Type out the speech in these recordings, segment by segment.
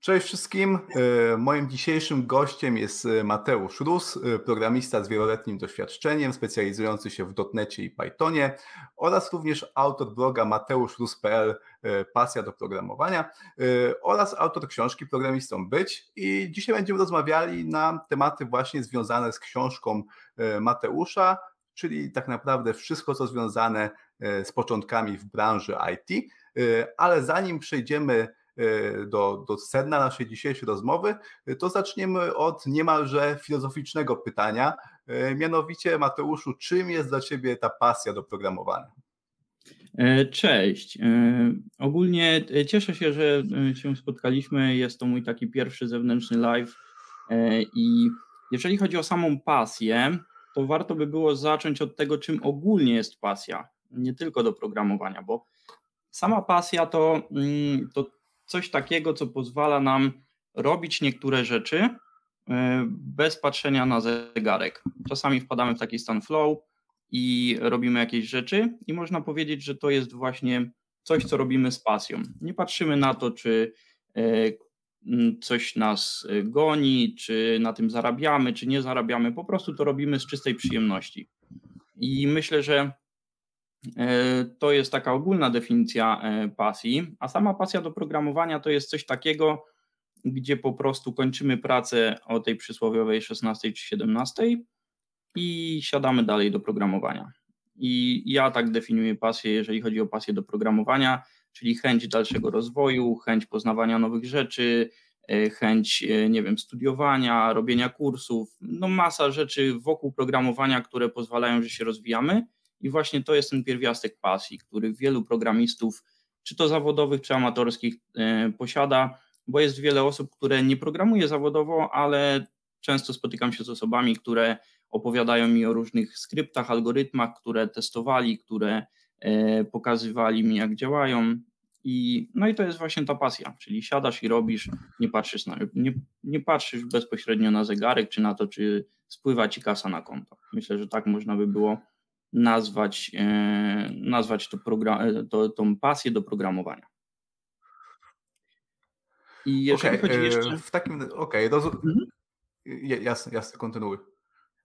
Cześć wszystkim. E, moim dzisiejszym gościem jest e, Mateusz Rus, e, programista z wieloletnim doświadczeniem, specjalizujący się w dotnecie i Pythonie oraz również autor bloga mateuszrus.pl Pasja do programowania oraz autor książki Programistą Być i dzisiaj będziemy rozmawiali na tematy właśnie związane z książką Mateusza, czyli tak naprawdę wszystko co związane z początkami w branży IT, ale zanim przejdziemy do, do sedna naszej dzisiejszej rozmowy, to zaczniemy od niemalże filozoficznego pytania. E, mianowicie, Mateuszu, czym jest dla Ciebie ta pasja do programowania? E, cześć. Ogólnie cieszę się, że się spotkaliśmy. Jest to mój taki pierwszy zewnętrzny live. I jeżeli chodzi o samą pasję, to warto by było zacząć od tego, czym ogólnie jest pasja, nie tylko do programowania, bo sama pasja to, mm, to coś takiego, co pozwala nam robić niektóre rzeczy e, bez patrzenia na zegarek. Czasami wpadamy w taki stan flow i robimy jakieś rzeczy, i można powiedzieć, że to jest właśnie coś, co robimy z pasją. Nie patrzymy na to, czy e, coś nas e, goni, czy na tym zarabiamy, czy nie zarabiamy. Po prostu to robimy z czystej przyjemności. I myślę, że to jest taka ogólna definicja e, pasji, a sama pasja do programowania to jest coś takiego, gdzie po prostu kończymy pracę o tej przysłowiowej 16 czy 17 i siadamy dalej do programowania. I ja tak definiuję pasję, jeżeli chodzi o pasję do programowania, czyli chęć dalszego rozwoju, chęć poznawania nowych rzeczy, e, chęć, nie wiem, studiowania, robienia kursów, no masa rzeczy wokół programowania, które pozwalają, że się rozwijamy i właśnie to jest ten pierwiastek pasji, który wielu programistów, czy to zawodowych, czy amatorskich, e, posiada, bo jest wiele osób, które nie programuje zawodowo, ale często spotykam się z osobami, które opowiadają mi o różnych skryptach, algorytmach, które testowali, które e, pokazywali mi, jak działają. I, no i to jest właśnie ta pasja, czyli siadasz i robisz, nie patrzysz, na, nie, nie patrzysz bezpośrednio na zegarek, czy na to, czy spływa ci kasa na konto. Myślę, że tak można by było nazwać, e, nazwać to program, e, to, tą pasję do programowania. I jeżeli okay, chodzi jeszcze... W takim, okej, okay, mhm. jasne, jasne, kontynuuj.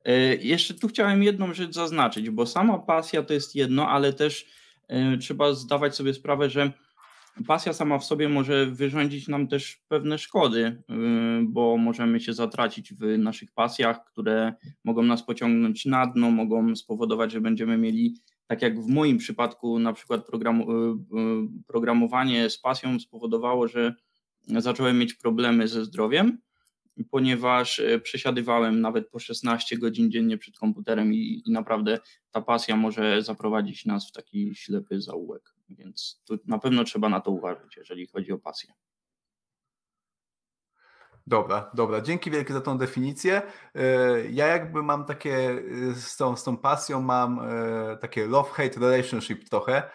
E, jeszcze tu chciałem jedną rzecz zaznaczyć, bo sama pasja to jest jedno, ale też trzeba zdawać sobie sprawę, że pasja sama w sobie może wyrządzić nam też pewne szkody, y, bo możemy się zatracić w naszych pasjach, które mogą nas pociągnąć na dno, mogą spowodować, że będziemy mieli, tak jak w moim przypadku, na przykład y, y, programowanie z pasją spowodowało, że zacząłem mieć problemy ze zdrowiem, ponieważ przesiadywałem nawet po 16 godzin dziennie przed komputerem i, i naprawdę ta pasja może zaprowadzić nas w taki ślepy zaułek. Więc tu na pewno trzeba na to uważać, jeżeli chodzi o pasję. Dobra, dobra. Dzięki wielkie za tą definicję. E, ja jakby mam takie, e, z tą, z tą pasją mam e, takie love-hate relationship trochę,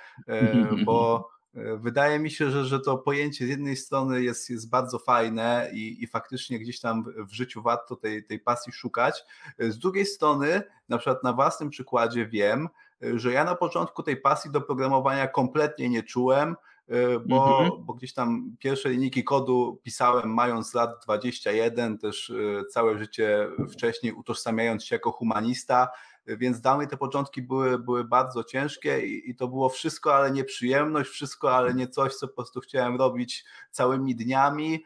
bo wydaje mi się, że, że to pojęcie z jednej strony jest, jest bardzo fajne i, i faktycznie gdzieś tam w życiu warto tej, tej pasji szukać. Z drugiej strony, na przykład na własnym przykładzie wiem, że ja na początku tej pasji do programowania kompletnie nie czułem, e, bo, mhm. bo gdzieś tam pierwsze linijki kodu pisałem mając lat 21, też e, całe życie wcześniej utożsamiając się jako humanista, więc dla mnie te początki były, były bardzo ciężkie i, i to było wszystko, ale nie przyjemność, wszystko, ale nie coś, co po prostu chciałem robić całymi dniami.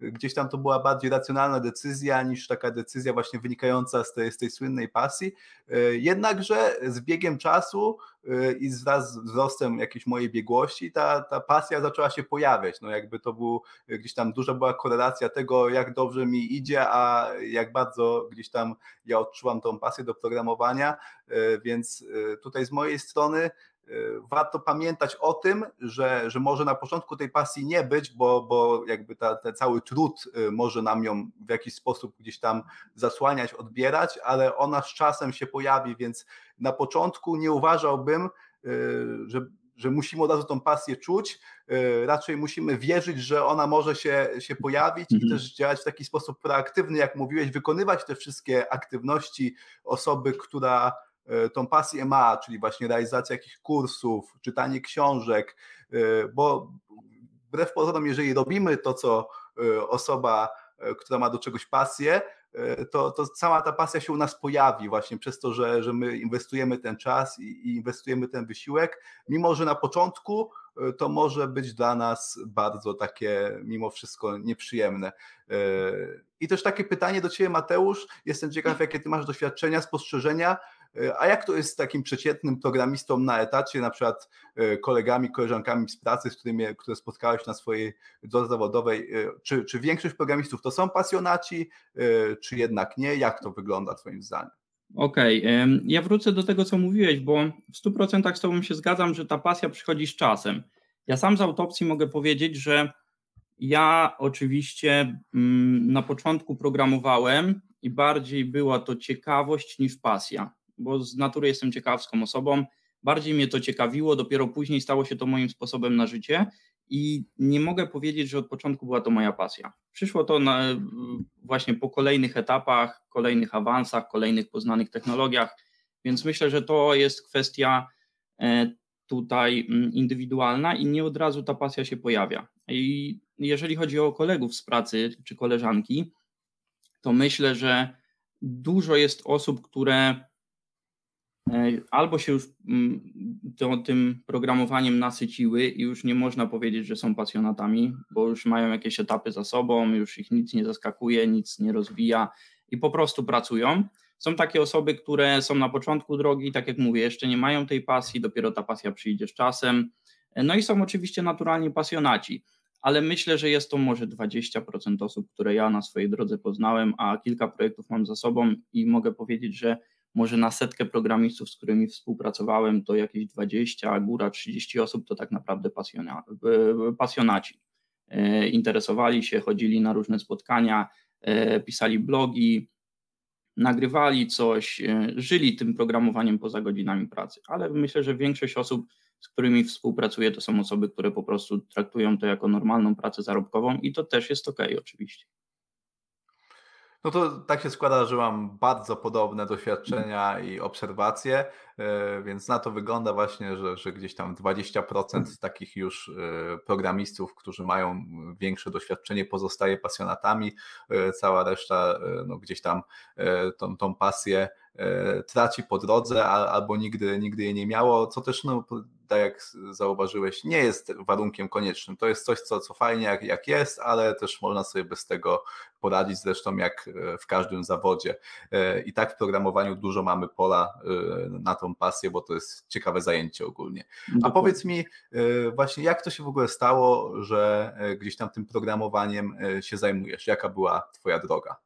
Gdzieś tam to była bardziej racjonalna decyzja niż taka decyzja właśnie wynikająca z tej, z tej słynnej pasji. E, jednakże z biegiem czasu e, i wraz z wzrostem jakiejś mojej biegłości ta, ta pasja zaczęła się pojawiać. No jakby to był gdzieś tam duża była korelacja tego, jak dobrze mi idzie, a jak bardzo gdzieś tam ja odczułam tą pasję do programowania, e, więc tutaj z mojej strony warto pamiętać o tym, że, że może na początku tej pasji nie być, bo, bo jakby ta, ten cały trud y, może nam ją w jakiś sposób gdzieś tam zasłaniać, odbierać, ale ona z czasem się pojawi, więc na początku nie uważałbym, y, że, że musimy od razu tą pasję czuć, raczej musimy wierzyć, że ona może się, się pojawić mhm. i też działać w taki sposób proaktywny, jak mówiłeś, wykonywać te wszystkie aktywności osoby, która tą pasję ma, czyli właśnie realizacja jakichś kursów, czytanie książek, e, bo wbrew pozorom, jeżeli robimy to, co osoba, która ma do czegoś pasję, to, to cała ta pasja się u nas pojawi właśnie przez to, że, że my inwestujemy ten czas i, i inwestujemy ten wysiłek, mimo że na początku to może być dla nas bardzo takie mimo wszystko nieprzyjemne. I też takie pytanie do Ciebie, Mateusz. Jestem ciekaw, jakie Ty masz doświadczenia, spostrzeżenia. A jak to jest z takim przeciętnym programistą na etacie, na przykład kolegami, koleżankami z pracy, z którymi, które spotkałeś na swojej drodze zawodowej? Czy, czy większość programistów to są pasjonaci, czy jednak nie? Jak to wygląda Twoim zdaniem? Okej, okay. ja wrócę do tego, co mówiłeś, bo w 100% z Tobą się zgadzam, że ta pasja przychodzi z czasem. Ja sam z autopsji mogę powiedzieć, że ja oczywiście mm, na początku programowałem i bardziej była to ciekawość niż pasja, bo z natury jestem ciekawską osobą. Bardziej mnie to ciekawiło, dopiero później stało się to moim sposobem na życie i nie mogę powiedzieć, że od początku była to moja pasja. Przyszło to na, właśnie po kolejnych etapach, kolejnych awansach, kolejnych poznanych technologiach, więc myślę, że to jest kwestia e, tutaj mm, indywidualna i nie od razu ta pasja się pojawia. I jeżeli chodzi o kolegów z pracy czy koleżanki, to myślę, że dużo jest osób, które albo się już mm, to, tym programowaniem nasyciły i już nie można powiedzieć, że są pasjonatami, bo już mają jakieś etapy za sobą, już ich nic nie zaskakuje, nic nie rozwija i po prostu pracują. Są takie osoby, które są na początku drogi, tak jak mówię, jeszcze nie mają tej pasji, dopiero ta pasja przyjdzie z czasem. E, no i są oczywiście naturalnie pasjonaci, ale myślę, że jest to może 20% osób, które ja na swojej drodze poznałem, a kilka projektów mam za sobą i mogę powiedzieć, że może na setkę programistów, z którymi współpracowałem, to jakieś 20, a góra 30 osób to tak naprawdę pasjonaci. E, interesowali się, chodzili na różne spotkania, e, pisali blogi, nagrywali coś, e, żyli tym programowaniem poza godzinami pracy. Ale myślę, że większość osób, z którymi współpracuję, to są osoby, które po prostu traktują to jako normalną pracę zarobkową i to też jest ok, oczywiście. No to tak się składa, że mam bardzo podobne doświadczenia i obserwacje, e, więc na to wygląda właśnie, że, że gdzieś tam 20% takich już e, programistów, którzy mają większe doświadczenie, pozostaje pasjonatami, e, cała reszta no gdzieś tam tą, tą pasję traci po drodze albo nigdy, nigdy jej nie miało, co też no, tak jak zauważyłeś, nie jest warunkiem koniecznym. To jest coś, co, co fajnie jak, jak jest, ale też można sobie bez tego poradzić, zresztą jak e, w każdym zawodzie. E, I tak w programowaniu dużo mamy pola e, na tą pasję, bo to jest ciekawe zajęcie ogólnie. A powiedz mi właśnie, jak to się w ogóle stało, że gdzieś tam tym programowaniem się zajmujesz? Jaka była Twoja droga?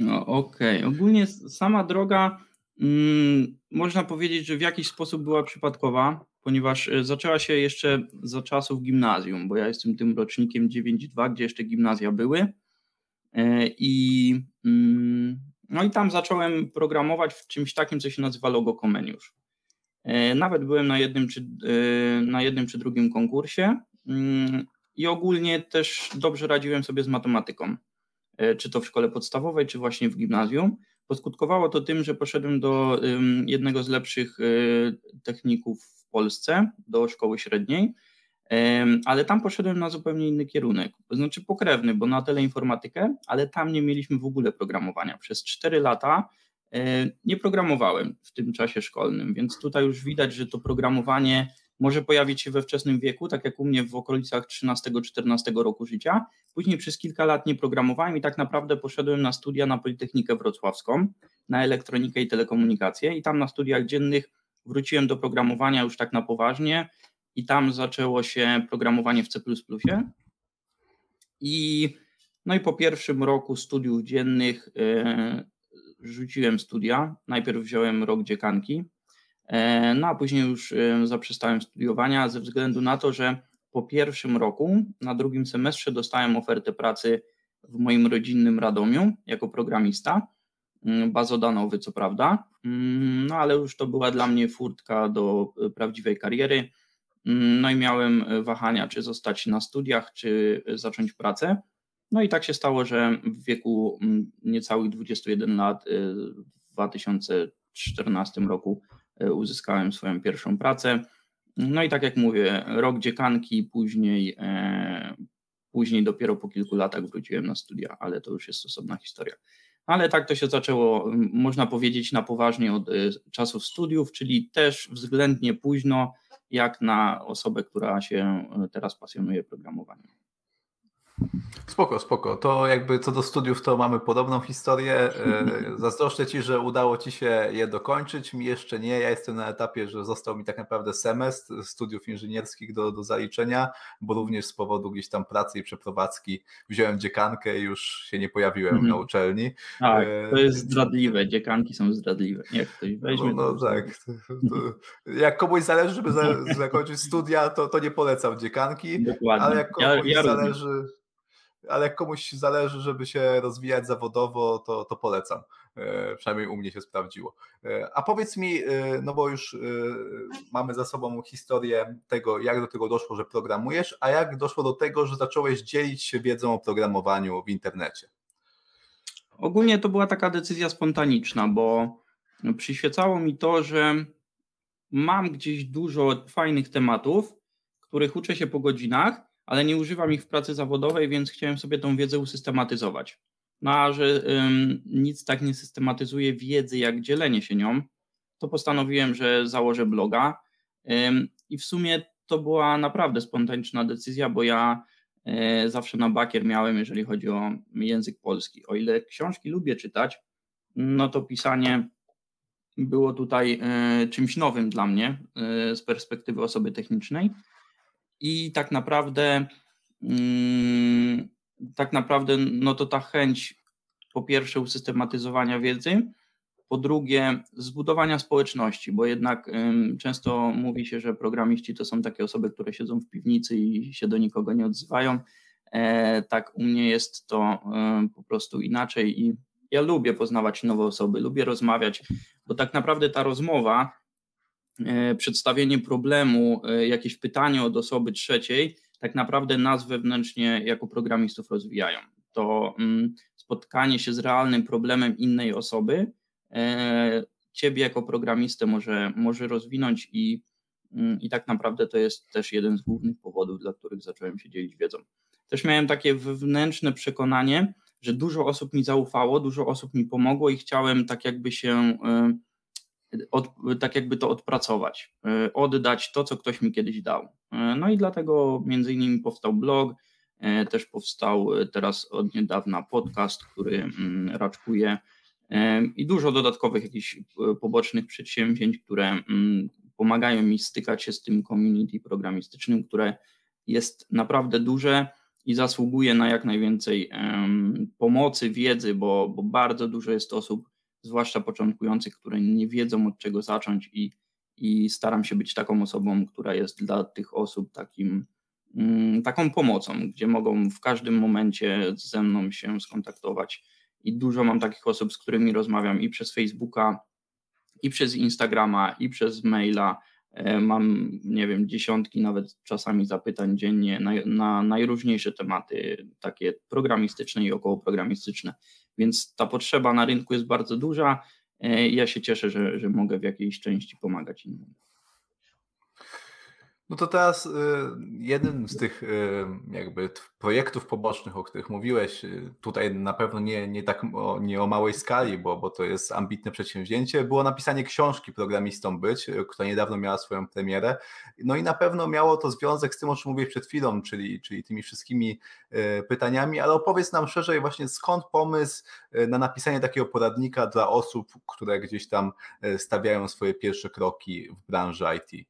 No, Okej, okay. ogólnie sama droga mm, można powiedzieć, że w jakiś sposób była przypadkowa ponieważ e, zaczęła się jeszcze za czasów gimnazjum, bo ja jestem tym rocznikiem 9.2, gdzie jeszcze gimnazja były. E, I, mm, no i tam zacząłem programować w czymś takim, co się nazywa Logo Comeniusz. E, nawet byłem na jednym czy, na jednym czy drugim konkursie mm, i ogólnie też dobrze radziłem sobie z matematyką, czy to w szkole podstawowej, czy właśnie w gimnazjum. Poskutkowało to tym, że poszedłem do jednego z lepszych techników Polsce do szkoły średniej, ale tam poszedłem na zupełnie inny kierunek, to znaczy pokrewny, bo na teleinformatykę, ale tam nie mieliśmy w ogóle programowania. Przez 4 lata nie programowałem w tym czasie szkolnym, więc tutaj już widać, że to programowanie może pojawić się we wczesnym wieku, tak jak u mnie w okolicach 13-14 roku życia. Później przez kilka lat nie programowałem i tak naprawdę poszedłem na studia na Politechnikę Wrocławską, na elektronikę i telekomunikację i tam na studiach dziennych wróciłem do programowania już tak na poważnie i tam zaczęło się programowanie w C++. I no i po pierwszym roku studiów dziennych e, rzuciłem studia. Najpierw wziąłem rok dziekanki, no a później już e, zaprzestałem studiowania ze względu na to, że po pierwszym roku, na drugim semestrze dostałem ofertę pracy w moim rodzinnym Radomiu jako programista Mm, bazodanowy, co prawda, mm, no ale już to była dla mnie furtka do e, prawdziwej kariery. Mm, no i miałem e, wahania, czy zostać na studiach, czy zacząć pracę. No i tak się stało, że w wieku niecałych 21 lat e, w 2014 roku uzyskałem swoją pierwszą pracę. No i tak jak mówię, rok dziekanki, później, e, później dopiero po kilku latach wróciłem na studia, ale to już jest osobna historia. Ale tak to się zaczęło, można powiedzieć, na poważnie od czasów studiów, czyli też względnie późno, jak na osobę, która się teraz pasjonuje programowaniem. Spoko, spoko. To jakby co do studiów, to mamy podobną historię. E, zazdroszczę Ci, że udało Ci się je dokończyć. Mi jeszcze nie. Ja jestem na etapie, że został mi tak naprawdę semestr studiów inżynierskich do, do zaliczenia, bo również z powodu gdzieś tam pracy i przeprowadzki wziąłem dziekankę i już się nie pojawiłem -hmm. na uczelni. Tak, to jest zdradliwe. Dziekanki są zdradliwe. Jak ktoś weźmie. No, no tak. Jak komuś zależy, żeby zakończyć studia, to, to nie polecam dziekanki. Dokładnie. Ale jak komuś ja, ja zależy. Ale jak komuś zależy, żeby się rozwijać zawodowo, to, to polecam. E, przynajmniej u mnie się sprawdziło. E, a powiedz mi, e, no bo już mamy za sobą historię tego, jak do tego doszło, że programujesz, a jak doszło do tego, że zacząłeś dzielić się wiedzą o programowaniu w internecie? Ogólnie to była taka decyzja spontaniczna, bo przyświecało mi to, że mam gdzieś dużo fajnych tematów, których uczę się po godzinach, ale nie używam ich w pracy zawodowej, więc chciałem sobie tą wiedzę usystematyzować. No a że ym, nic tak nie systematyzuje wiedzy, jak dzielenie się nią, to postanowiłem, że założę bloga. Ym, I w sumie to była naprawdę spontaniczna decyzja, bo ja y, zawsze na bakier miałem, jeżeli chodzi o język polski. O ile książki lubię czytać, no to pisanie było tutaj y, czymś nowym dla mnie y, z perspektywy osoby technicznej i tak naprawdę mm, tak naprawdę no to ta chęć po pierwsze usystematyzowania wiedzy, po drugie zbudowania społeczności, bo jednak często mówi się, że programiści to są takie osoby, które siedzą w piwnicy i się do nikogo nie odzywają. E, tak u mnie jest to po prostu inaczej i ja lubię poznawać nowe osoby, lubię rozmawiać, bo tak naprawdę ta rozmowa przedstawienie problemu, e, jakieś pytanie od osoby trzeciej, tak naprawdę nas wewnętrznie jako programistów rozwijają. To mm, spotkanie się z realnym problemem innej osoby e, ciebie jako programistę może, może rozwinąć i, mm, i tak naprawdę to jest też jeden z głównych powodów, dla których zacząłem się dzielić wiedzą. Też miałem takie wewnętrzne przekonanie, że dużo osób mi zaufało, dużo osób mi pomogło i chciałem tak jakby się od, tak jakby to odpracować, e, oddać to, co ktoś mi kiedyś dał. E, no i dlatego między innymi powstał blog, e, też powstał teraz od niedawna podcast, który mm, raczkuje i dużo dodatkowych jakichś pobocznych przedsięwzięć, które mm, pomagają mi stykać się z tym community programistycznym, które jest naprawdę duże i zasługuje na jak najwięcej pomocy, wiedzy, bo, bo bardzo dużo jest osób, zwłaszcza początkujących, które nie wiedzą od czego zacząć i, i staram się być taką osobą, która jest dla tych osób takim, mm, taką pomocą, gdzie mogą w każdym momencie ze mną się skontaktować. I dużo mam takich osób, z którymi rozmawiam i przez Facebooka, i przez Instagrama, i przez maila. E, mam, nie wiem, dziesiątki nawet czasami zapytań dziennie na, na najróżniejsze tematy, takie programistyczne i okołoprogramistyczne więc ta potrzeba na rynku jest bardzo duża. E, ja się cieszę, że, że mogę w jakiejś części pomagać innym. No to teraz y, jeden z tych y, jakby projektów pobocznych, o których mówiłeś, y, tutaj na pewno nie, nie tak o, nie o małej skali, bo, bo to jest ambitne przedsięwzięcie, było napisanie książki Programistą Być, która niedawno miała swoją premierę. No i na pewno miało to związek z tym, o czym mówiłeś przed chwilą, czyli, czyli tymi wszystkimi pytaniami, ale opowiedz nam szerzej właśnie skąd pomysł na napisanie takiego poradnika dla osób, które gdzieś tam stawiają swoje pierwsze kroki w branży IT.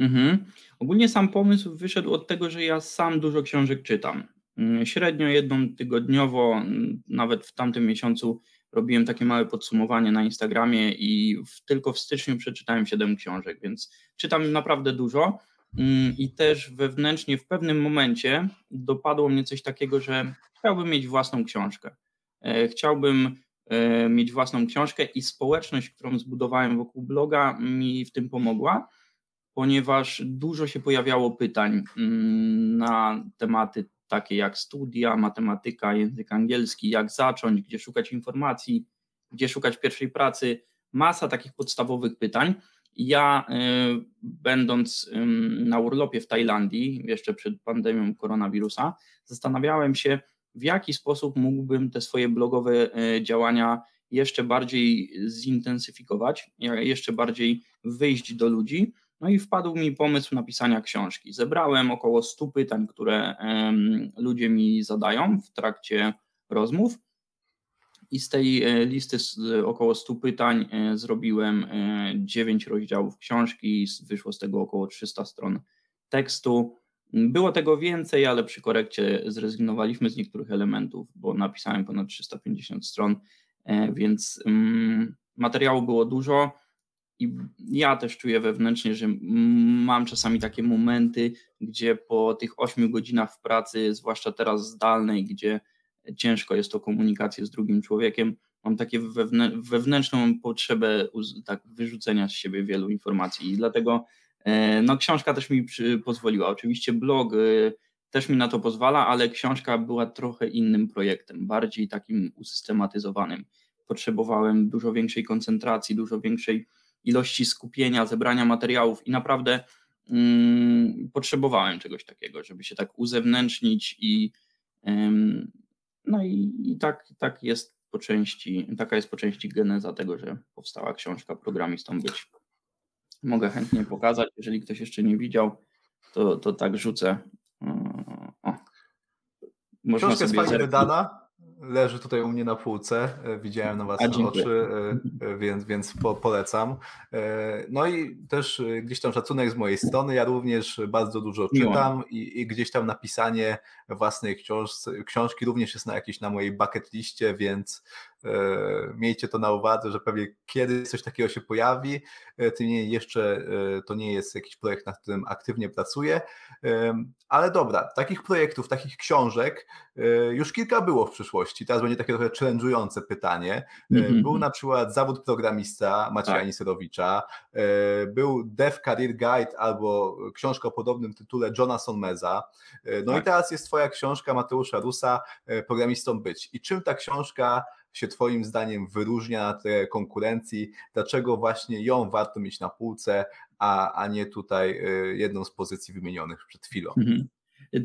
Mhm. Ogólnie sam pomysł wyszedł od tego, że ja sam dużo książek czytam. Mm, średnio jedną tygodniowo, mm, nawet w tamtym miesiącu robiłem takie małe podsumowanie na Instagramie i w, tylko w styczniu przeczytałem 7 książek, więc czytam naprawdę dużo. Mm, I też wewnętrznie w pewnym momencie dopadło mnie coś takiego, że chciałbym mieć własną książkę. E, chciałbym e, mieć własną książkę i społeczność, którą zbudowałem wokół bloga, mi w tym pomogła ponieważ dużo się pojawiało pytań mm, na tematy takie jak studia, matematyka, język angielski, jak zacząć, gdzie szukać informacji, gdzie szukać pierwszej pracy, masa takich podstawowych pytań. Ja, będąc na urlopie w Tajlandii, jeszcze przed pandemią koronawirusa, zastanawiałem się, w jaki sposób mógłbym te swoje blogowe działania jeszcze bardziej zintensyfikować, jeszcze bardziej wyjść do ludzi. No i wpadł mi pomysł napisania książki. Zebrałem około 100 pytań, które ludzie mi zadają w trakcie rozmów. I z tej e, listy z około 100 pytań e, zrobiłem 9 e, rozdziałów książki, wyszło z tego około 300 stron tekstu. Było tego więcej, ale przy korekcie zrezygnowaliśmy z niektórych elementów, bo napisałem ponad 350 stron więc mm, materiału było dużo i ja też czuję wewnętrznie, że mam czasami takie momenty, gdzie po tych 8 godzinach w pracy, zwłaszcza teraz zdalnej, gdzie ciężko jest to komunikację z drugim człowiekiem, mam takie wewnętrzną potrzebę tak wyrzucenia z siebie wielu informacji i dlatego e, no, książka też mi pozwoliła. Oczywiście blog e, też mi na to pozwala, ale książka była trochę innym projektem, bardziej takim usystematyzowanym. Potrzebowałem dużo większej koncentracji, dużo większej ilości skupienia, zebrania materiałów i naprawdę mm, potrzebowałem czegoś takiego, żeby się tak uzewnętrznić i ym, no i, i, tak, tak jest po części, taka jest po części geneza tego, że powstała książka Programistą być. Mogę chętnie pokazać, jeżeli ktoś jeszcze nie widział, to, to tak rzucę. Można Książka jest fajnie wydana, leży tutaj u mnie na półce, e, widziałem na was oczy, e, e, więc, więc po, polecam. No i też gdzieś tam szacunek z mojej strony, ja również bardzo dużo czytam i, i, gdzieś tam napisanie własnej książki, książki również jest na jakiejś na mojej bucket liście, więc miejcie to na uwadze, że pewnie kiedy coś takiego się pojawi, tym nie jeszcze to nie jest jakiś projekt, nad którym aktywnie pracuję, ale dobra, takich projektów, takich książek już kilka było w przyszłości, teraz będzie takie trochę challenge'ujące pytanie. Mm-hmm. Był na przykład zawód programista Macieja tak. Niserowicza, był Dev Career Guide albo książka o podobnym tytule Johna Sonmeza, no tak. i teraz jest twoja książka Mateusza Rusa, Programistą być. I czym ta książka się Twoim zdaniem wyróżnia na tle konkurencji? Dlaczego właśnie ją warto mieć na półce, a, a nie tutaj y, jedną z pozycji wymienionych przed chwilą? Mhm.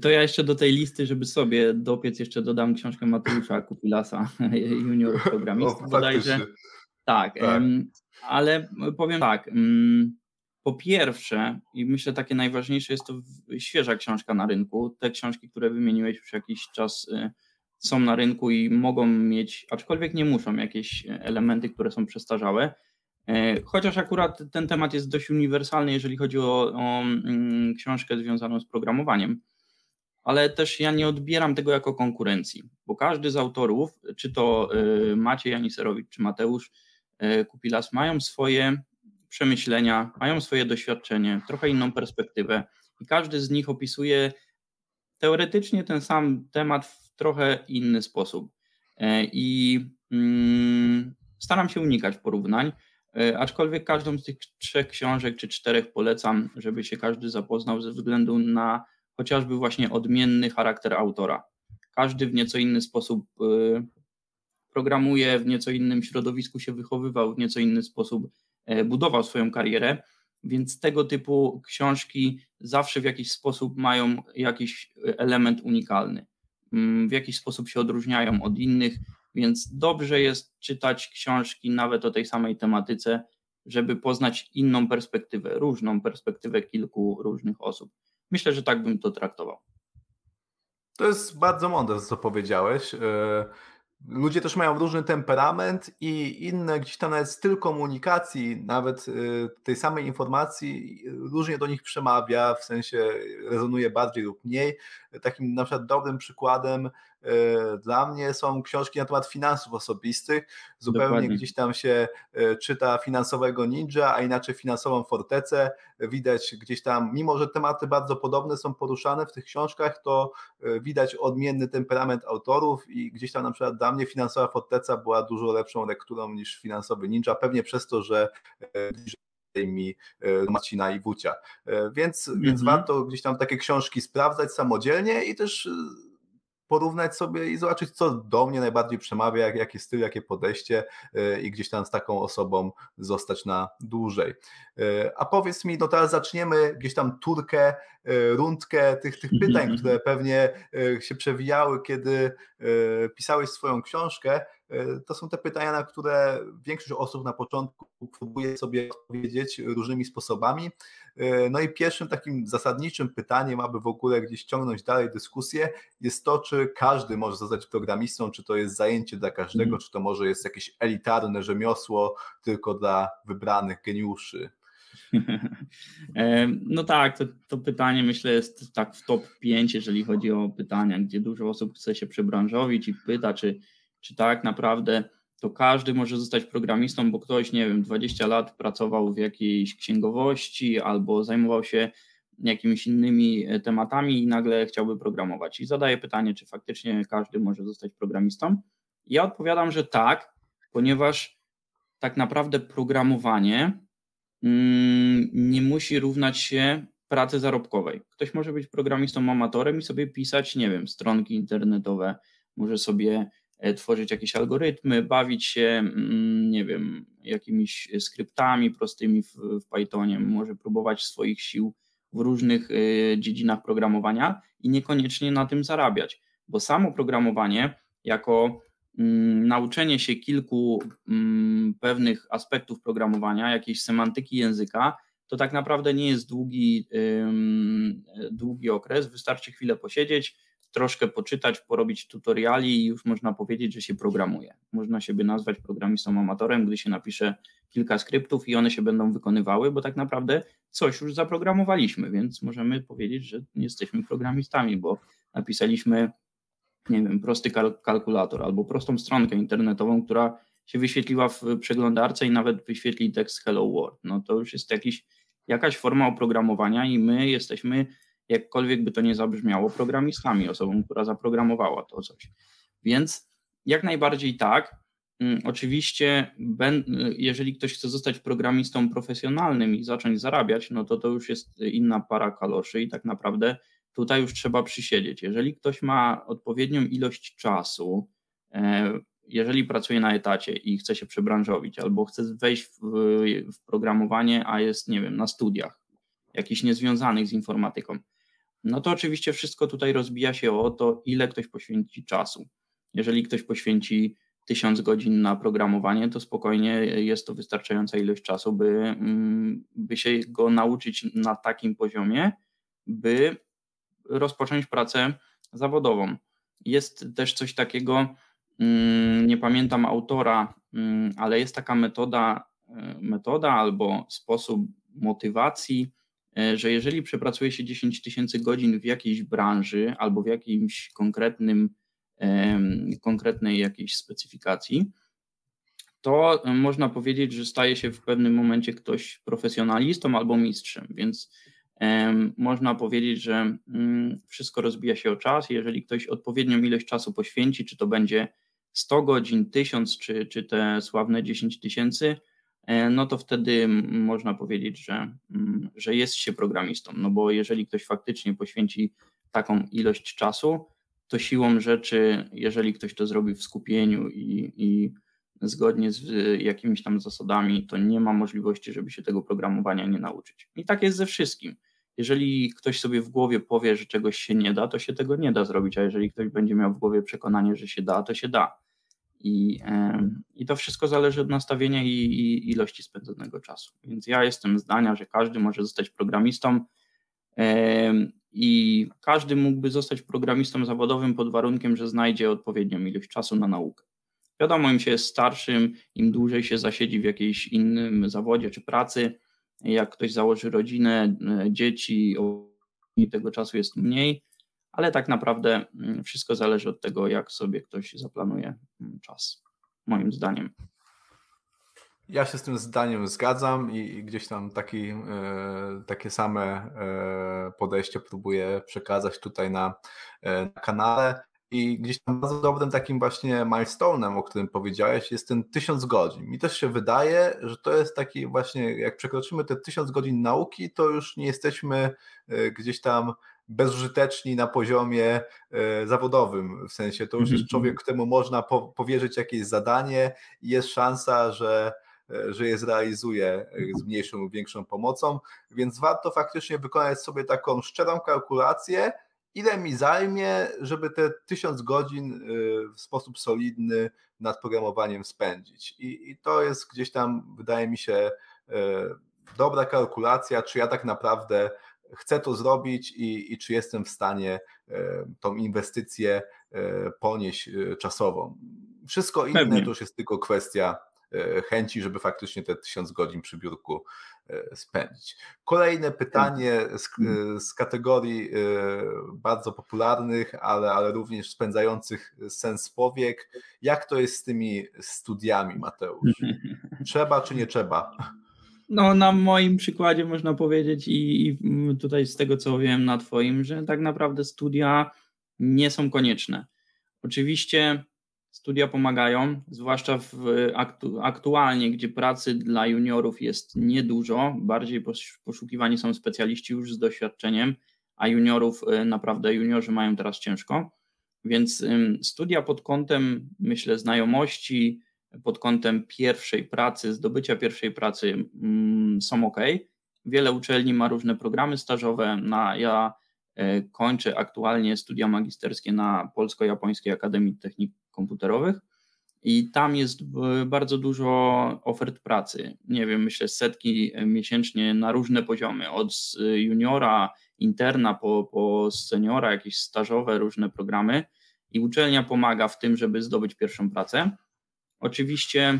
To ja jeszcze do tej listy, żeby sobie dopiec, jeszcze dodam książkę Mateusza Kupilasa, junior programista. Bodajże. Tak, tak. ale powiem tak. Po pierwsze, i myślę takie najważniejsze jest to świeża książka na rynku. Te książki, które wymieniłeś już jakiś czas y, są na rynku i mogą mieć, aczkolwiek nie muszą, jakieś elementy, które są przestarzałe. E, chociaż akurat ten temat jest dość uniwersalny, jeżeli chodzi o, o mm, książkę związaną z programowaniem, ale też ja nie odbieram tego jako konkurencji, bo każdy z autorów, czy to e, Maciej Janiserowicz, czy Mateusz e, Kupilas, mają swoje przemyślenia, mają swoje doświadczenie, trochę inną perspektywę i każdy z nich opisuje teoretycznie ten sam temat trochę inny sposób. E, I mm, staram się unikać porównań, e, aczkolwiek każdą z tych trzech książek czy czterech polecam, żeby się każdy zapoznał ze względu na chociażby właśnie odmienny charakter autora. Każdy w nieco inny sposób e, programuje, w nieco innym środowisku się wychowywał, w nieco inny sposób budował swoją karierę, więc tego typu książki zawsze w jakiś sposób mają jakiś element unikalny. Mm, w jakiś sposób się odróżniają od innych, więc dobrze jest czytać książki nawet o tej samej tematyce, żeby poznać inną perspektywę, różną perspektywę kilku różnych osób. Myślę, że tak bym to traktował. To jest bardzo mądre, co powiedziałeś. Ludzie też mają różny temperament i inne gdzieś tam nawet styl komunikacji, nawet y, tej samej informacji różnie do nich przemawia, w sensie rezonuje bardziej lub mniej. Takim na przykład dobrym przykładem dla mnie są książki na temat finansów osobistych. Zupełnie Dokładnie. gdzieś tam się e, czyta finansowego ninja, a inaczej finansową fortecę. Widać gdzieś tam, mimo że tematy bardzo podobne są poruszane w tych książkach, to e, widać odmienny temperament autorów i gdzieś tam na przykład dla mnie finansowa forteca była dużo lepszą lekturą niż finansowy ninja, pewnie przez to, że mi Marcina i Wucia. Więc, mm -hmm. więc mhm. warto gdzieś tam takie książki sprawdzać samodzielnie i też porównać sobie i zobaczyć, co do mnie najbardziej przemawia, jak, jaki styl, jakie podejście i gdzieś tam z taką osobą zostać na dłużej. A powiedz mi, no teraz zaczniemy gdzieś tam turkę, rundkę tych, tych pytań, które pewnie się przewijały, kiedy pisałeś swoją książkę. To są te pytania, na które większość osób na początku próbuje sobie odpowiedzieć różnymi sposobami. E, no i pierwszym takim zasadniczym pytaniem, aby w ogóle gdzieś ciągnąć dalej dyskusję, jest to, czy każdy może zostać programistą, czy to jest zajęcie dla każdego, mm. czy to może jest jakieś elitarne rzemiosło tylko dla wybranych geniuszy. E, no tak, to, to, pytanie myślę jest tak w top 5, jeżeli chodzi o pytania, gdzie dużo osób chce się przebranżowić i pyta, czy czy tak naprawdę to każdy może zostać programistą, bo ktoś, nie wiem, 20 lat pracował w jakiejś księgowości albo zajmował się jakimiś innymi e, tematami i nagle chciałby programować. I zadaję pytanie, czy faktycznie każdy może zostać programistą. Ja odpowiadam, że tak, ponieważ tak naprawdę programowanie mm, nie musi równać się pracy zarobkowej. Ktoś może być programistą amatorem i sobie pisać, nie wiem, stronki internetowe, może sobie tworzyć jakieś algorytmy, bawić się, mm, nie wiem, jakimiś skryptami prostymi w, w Pythonie, może próbować swoich sił w różnych e, dziedzinach programowania i niekoniecznie na tym zarabiać, bo samo programowanie jako mm, nauczenie się kilku mm, pewnych aspektów programowania, jakiejś semantyki języka, to tak naprawdę nie jest długi, długi okres, wystarczy chwilę posiedzieć, troszkę poczytać, porobić tutoriali i już można powiedzieć, że się programuje. Można siebie nazwać programistą amatorem, gdy się napisze kilka skryptów i one się będą wykonywały, bo tak naprawdę coś już zaprogramowaliśmy, więc możemy powiedzieć, że jesteśmy programistami, bo napisaliśmy, nie wiem, prosty kalkulator albo prostą stronkę internetową, która się wyświetliła w przeglądarce i nawet wyświetli tekst Hello World. No to już jest jakiś, jakaś forma oprogramowania i my jesteśmy jakkolwiek by to nie zabrzmiało, programistami, osobą, która zaprogramowała to coś. Więc jak najbardziej tak. Mm, oczywiście, jeżeli ktoś chce zostać programistą profesjonalnym i zacząć zarabiać, no to to już jest inna para kaloszy i tak naprawdę tutaj już trzeba przysiedzieć. Jeżeli ktoś ma odpowiednią ilość czasu, e, jeżeli pracuje na etacie i chce się przebranżowić albo chce wejść w, w programowanie, a jest, nie wiem, na studiach, jakichś niezwiązanych z informatyką, no to oczywiście wszystko tutaj rozbija się o to, ile ktoś poświęci czasu. Jeżeli ktoś poświęci tysiąc godzin na programowanie, to spokojnie jest to wystarczająca ilość czasu, by, mm, by się go nauczyć na takim poziomie, by rozpocząć pracę zawodową. Jest też coś takiego, mm, nie pamiętam autora, mm, ale jest taka metoda, e, metoda albo sposób motywacji, że jeżeli przepracuje się 10 tysięcy godzin w jakiejś branży albo w jakimś konkretnym, konkretnej jakiejś specyfikacji, to można powiedzieć, że staje się w pewnym momencie ktoś profesjonalistą albo mistrzem, więc można powiedzieć, że mm, wszystko rozbija się o czas. Jeżeli ktoś odpowiednią ilość czasu poświęci, czy to będzie 100 godzin, 1000 czy, czy te sławne 10 tysięcy, E, no to wtedy można powiedzieć, że, że jest się programistą. No bo jeżeli ktoś faktycznie poświęci taką ilość czasu, to siłą rzeczy, jeżeli ktoś to zrobi w skupieniu i, i zgodnie z jakimiś tam zasadami, to nie ma możliwości, żeby się tego programowania nie nauczyć. I tak jest ze wszystkim. Jeżeli ktoś sobie w głowie powie, że czegoś się nie da, to się tego nie da zrobić, a jeżeli ktoś będzie miał w głowie przekonanie, że się da, to się da. I, I to wszystko zależy od nastawienia i, i, ilości spędzonego czasu. Więc ja jestem zdania, że każdy może zostać programistą i każdy mógłby zostać programistą zawodowym pod warunkiem, że znajdzie odpowiednią ilość czasu na naukę. Wiadomo, im się jest starszym, im dłużej się zasiedzi w jakiejś innym zawodzie czy pracy, jak ktoś założy rodzinę, e, dzieci, tego czasu jest mniej, ale tak naprawdę mm, wszystko zależy od tego, jak sobie ktoś zaplanuje mm, czas, moim zdaniem. Ja się z tym zdaniem zgadzam i, gdzieś tam taki, e, takie same e, podejście próbuję przekazać tutaj na, e, na kanale. I gdzieś tam bardzo dobrym takim właśnie milestone'em, o którym powiedziałeś, jest ten tysiąc godzin. Mi też się wydaje, że to jest taki właśnie, jak przekroczymy te tysiąc godzin nauki, to już nie jesteśmy gdzieś tam bezużyteczni na poziomie zawodowym. W sensie to już jest mhm, człowiek, mhm. któremu można powierzyć jakieś zadanie i jest szansa, że że je zrealizuje z mniejszą lub większą pomocą, więc warto faktycznie wykonać sobie taką szczerą kalkulację, ile mi zajmie, żeby te tysiąc godzin w sposób solidny nad programowaniem spędzić. I, I, to jest gdzieś tam, wydaje mi się, dobra kalkulacja, czy ja tak naprawdę chcę to zrobić i, i czy jestem w stanie y, tą inwestycję ponieść czasową. Wszystko inne Pewnie. to już jest tylko kwestia chęci, żeby faktycznie te tysiąc godzin przy biurku E, spędzić. Kolejne pytanie z, z, kategorii e, bardzo popularnych, ale, ale również spędzających sens powiek. Jak to jest z tymi studiami, Mateusz? Trzeba czy nie trzeba? No, na moim przykładzie można powiedzieć i, i tutaj z tego co wiem na Twoim, że tak naprawdę studia nie są konieczne. Oczywiście Studia pomagają, zwłaszcza w aktu, aktualnie, gdzie pracy dla juniorów jest niedużo, bardziej poszukiwani są specjaliści już z doświadczeniem, a juniorów y, naprawdę juniorzy mają teraz ciężko. Więc studia pod kątem, myślę, znajomości, pod kątem pierwszej pracy, zdobycia pierwszej pracy mm, są ok. Wiele uczelni ma różne programy stażowe. Na, ja e, kończę aktualnie studia magisterskie na Polsko-Japońskiej Akademii Technik komputerowych i tam jest bardzo dużo ofert pracy. Nie wiem, myślę setki miesięcznie na różne poziomy, od juniora, interna po, po seniora, jakieś stażowe, różne programy i uczelnia pomaga w tym, żeby zdobyć pierwszą pracę. Oczywiście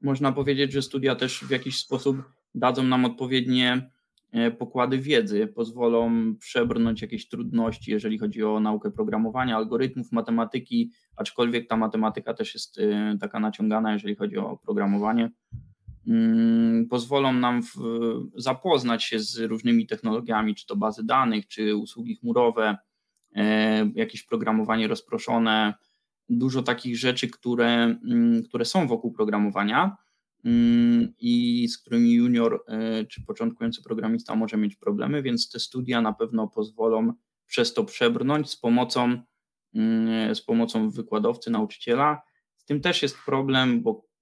można powiedzieć, że studia też w jakiś sposób dadzą nam odpowiednie E, pokłady wiedzy, pozwolą przebrnąć jakieś trudności, jeżeli chodzi o naukę programowania, algorytmów, matematyki, aczkolwiek ta matematyka też jest e, taka naciągana, jeżeli chodzi o programowanie. Mm, pozwolą nam w, zapoznać się z różnymi technologiami, czy to bazy danych, czy usługi chmurowe, e, jakieś programowanie rozproszone, dużo takich rzeczy, które, mm, które są wokół programowania Mm, i z którymi junior e, czy początkujący programista może mieć problemy, więc te studia na pewno pozwolą przez to przebrnąć z pomocą, mm, z pomocą wykładowcy, nauczyciela. Z tym też jest problem, bo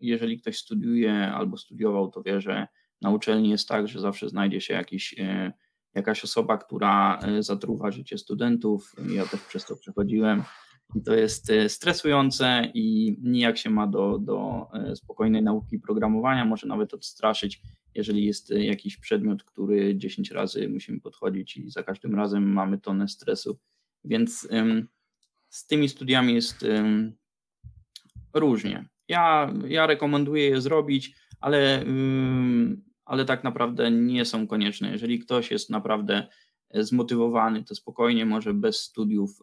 jeżeli ktoś studiuje albo studiował, to wie, że na uczelni jest tak, że zawsze znajdzie się jakiś, e, jakaś osoba, która e, zatruwa życie studentów. Ja też przez to przechodziłem i to jest e, stresujące i nijak się ma do, do e, spokojnej nauki programowania, może nawet odstraszyć, jeżeli jest e, jakiś przedmiot, który 10 razy musimy podchodzić i za każdym razem mamy tonę stresu. Więc z tymi studiami jest różnie. Ja, ja rekomenduję je zrobić, ale, ale tak naprawdę nie są konieczne. Jeżeli ktoś jest naprawdę zmotywowany, to spokojnie może bez studiów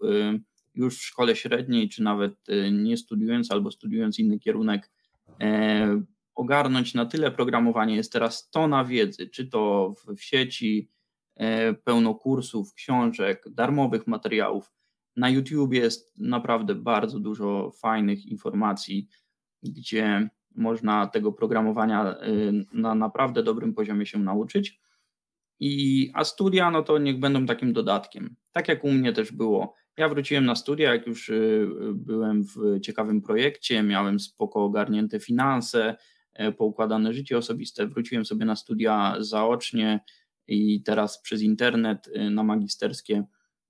już w szkole średniej, czy nawet y, nie studiując albo studiując inny kierunek, e, ogarnąć na tyle programowanie. Jest teraz tona wiedzy, czy to w, sieci, e, pełno kursów, książek, darmowych materiałów. Na YouTube jest naprawdę bardzo dużo fajnych informacji, gdzie można tego programowania na naprawdę dobrym poziomie się nauczyć. I, a studia, no to niech będą takim dodatkiem. Tak jak u mnie też było. Ja wróciłem na studia, jak już y, byłem w ciekawym projekcie, miałem spoko ogarnięte finanse, e, poukładane życie osobiste. Wróciłem sobie na studia zaocznie i teraz przez internet y, na magisterskie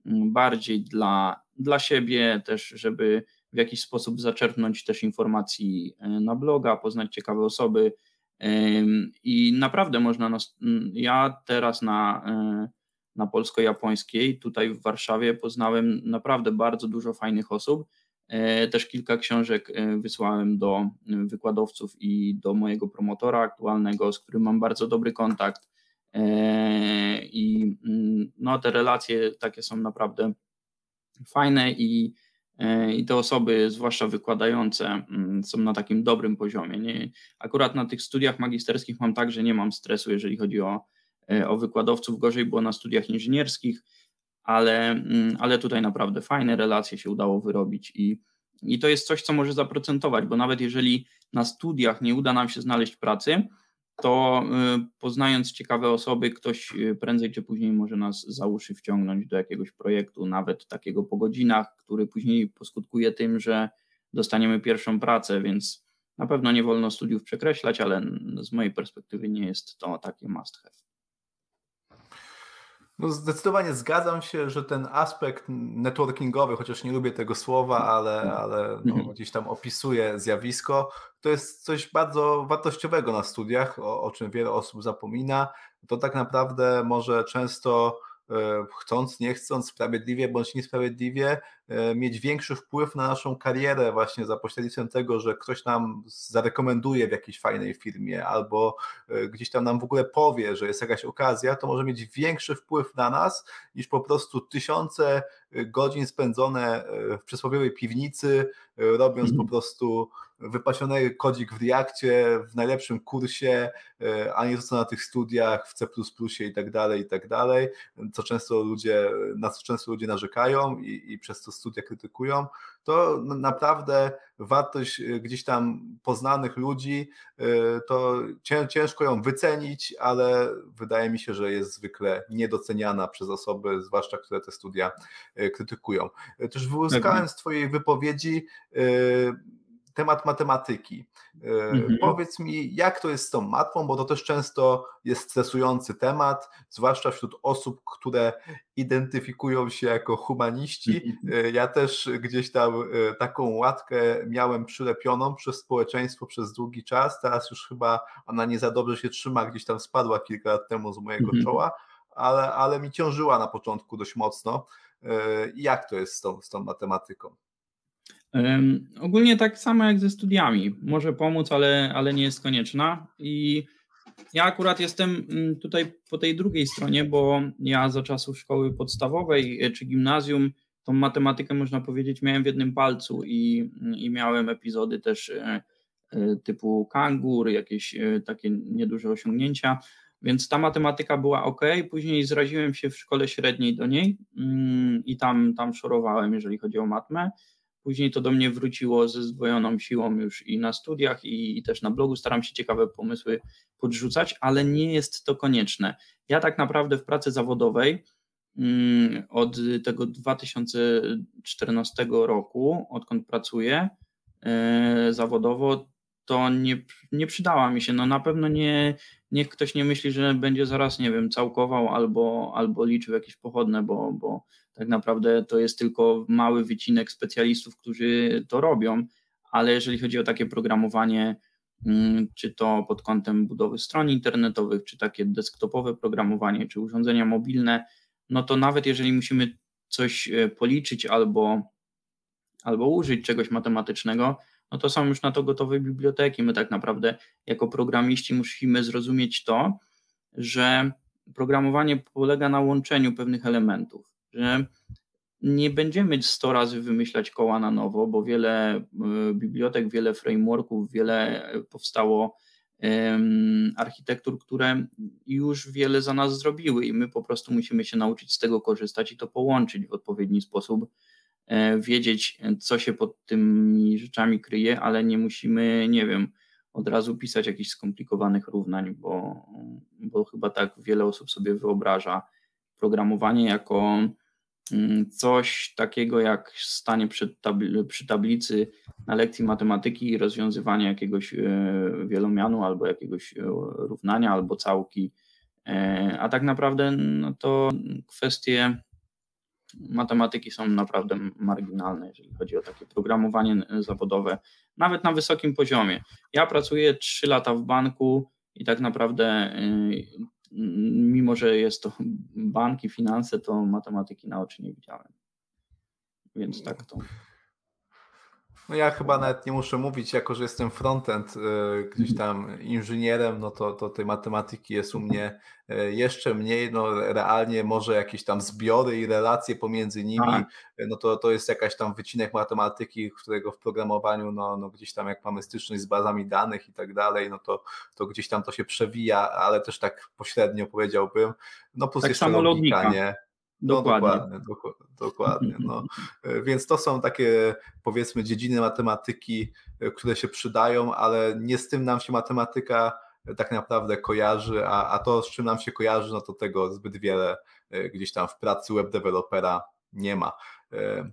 mm, bardziej dla, dla siebie też, żeby w jakiś sposób zaczerpnąć też informacji e, na bloga, poznać ciekawe osoby i naprawdę można, ja teraz na e, na polsko-japońskiej. Tutaj w Warszawie poznałem naprawdę bardzo dużo fajnych osób. E, też kilka książek e, wysłałem do e, wykładowców i do mojego promotora aktualnego, z którym mam bardzo dobry kontakt. I mm, no, te relacje takie są naprawdę fajne i, i te osoby, zwłaszcza wykładające, mm, są na takim dobrym poziomie. Nie, akurat na tych studiach magisterskich mam tak, że nie mam stresu, jeżeli chodzi o o wykładowców, gorzej było na studiach inżynierskich, ale, mm, ale tutaj naprawdę fajne relacje się udało wyrobić i, i to jest coś, co może zaprocentować, bo nawet jeżeli na studiach nie uda nam się znaleźć pracy, to poznając ciekawe osoby, ktoś prędzej czy później może nas za uszy wciągnąć do jakiegoś projektu, nawet takiego po godzinach, który później poskutkuje tym, że dostaniemy pierwszą pracę, więc na pewno nie wolno studiów przekreślać, ale z mojej perspektywy nie jest to takie must have. No zdecydowanie zgadzam się, że ten aspekt networkingowy, chociaż nie lubię tego słowa, ale, ale no, mhm. gdzieś tam opisuje zjawisko, to jest coś bardzo wartościowego na studiach, o, o czym wiele osób zapomina. To tak naprawdę może często chcąc, nie chcąc, sprawiedliwie bądź niesprawiedliwie, e, mieć większy wpływ na naszą karierę właśnie za pośrednictwem tego, że ktoś nam zarekomenduje w jakiejś fajnej firmie albo e, gdzieś tam nam w ogóle powie, że jest jakaś okazja, to może mieć większy wpływ na nas niż po prostu tysiące godzin spędzone w przysłowiowej piwnicy, robiąc po mhm. prostu wypasiony kodzik w Reakcie, w najlepszym kursie, e, a nie to co na tych studiach w C++ i tak dalej, i tak dalej, co często ludzie, na co często ludzie narzekają i, i przez to studia krytykują, to naprawdę wartość e, gdzieś tam poznanych ludzi, e, to ciężko ją wycenić, ale wydaje mi się, że jest zwykle niedoceniana przez osoby, zwłaszcza które te studia krytykują. Też wyłuskałem z Twojej wypowiedzi temat matematyki. E, mhm. Powiedz mi, jak to jest z tą matmą, bo to też często jest stresujący temat, zwłaszcza wśród osób, które identyfikują się jako humaniści. Mhm. E, ja też gdzieś tam e, taką łatkę miałem przylepioną przez społeczeństwo przez długi czas. Teraz już chyba ona nie za dobrze się trzyma, gdzieś tam spadła kilka lat temu z mojego mhm. czoła, ale, ale mi ciążyła na początku dość mocno. Jak to jest z tą, z tą matematyką? Ogólnie tak samo jak ze studiami. Może pomóc, ale, ale nie jest konieczna. I ja akurat jestem mm, tutaj po tej drugiej stronie, bo ja za czasów szkoły podstawowej e, czy gimnazjum tą matematykę można powiedzieć miałem w jednym palcu i, i miałem epizody też e, e, typu kangur, jakieś takie nieduże osiągnięcia, więc ta matematyka była ok. Później zraziłem się w szkole średniej do niej mm, i tam, tam szorowałem, jeżeli chodzi o matmę. Później to do mnie wróciło ze zdwojoną siłą już i na studiach, i, i, też na blogu. Staram się ciekawe pomysły podrzucać, ale nie jest to konieczne. Ja tak naprawdę w pracy zawodowej mm, od tego 2014 roku, odkąd pracuję e, zawodowo, to nie, nie przydała mi się. No na pewno nie, niech ktoś nie myśli, że będzie zaraz, nie wiem, całkował albo, albo liczył jakieś pochodne, bo, bo tak naprawdę to jest tylko mały wycinek specjalistów, którzy to robią, ale jeżeli chodzi o takie programowanie, mm, czy to pod kątem budowy stron internetowych, czy takie desktopowe programowanie, czy urządzenia mobilne, no to nawet jeżeli musimy coś e, policzyć albo, albo użyć czegoś matematycznego, no to są już na to gotowe biblioteki. My tak naprawdę jako programiści musimy zrozumieć to, że programowanie polega na łączeniu pewnych elementów, że nie będziemy 100 razy wymyślać koła na nowo, bo wiele e, bibliotek, wiele frameworków, wiele e, powstało architektur, które już wiele za nas zrobiły i my po prostu musimy się nauczyć z tego korzystać i to połączyć w odpowiedni sposób, E, wiedzieć, co się pod tymi rzeczami kryje, ale nie musimy, nie wiem, od razu pisać jakichś skomplikowanych równań, bo, bo chyba tak wiele osób sobie wyobraża programowanie jako coś takiego jak stanie przy, tabli, przy tablicy na lekcji matematyki i rozwiązywanie jakiegoś e, wielomianu albo jakiegoś e, równania albo całki. A tak naprawdę no to kwestie matematyki są naprawdę marginalne, jeżeli chodzi o takie programowanie zawodowe, nawet na wysokim poziomie. Ja pracuję 3 lata w banku i tak naprawdę, mimo że jest to banki, finanse, to matematyki na oczy nie widziałem. Więc tak to. No ja chyba nawet nie muszę mówić, jako że jestem frontend y, gdzieś tam inżynierem, no to, to tej matematyki jest u mnie y, jeszcze mniej, no realnie może jakieś tam zbiory i relacje pomiędzy nimi, Aha. no to, to jest jakaś tam wycinek matematyki, którego w programowaniu, no, no gdzieś tam jak mamy styczność z bazami danych i tak dalej, no to, to gdzieś tam to się przewija, ale też tak pośrednio powiedziałbym, no plus tak jeszcze logika, logika, nie? No, dokładnie. dokładnie, dokładnie, dokładnie no. E, więc to są takie powiedzmy dziedziny matematyki, e, które się przydają, ale nie z tym nam się matematyka tak naprawdę kojarzy, a, a to z czym nam się kojarzy, no to tego zbyt wiele gdzieś tam w pracy web dewelopera nie ma.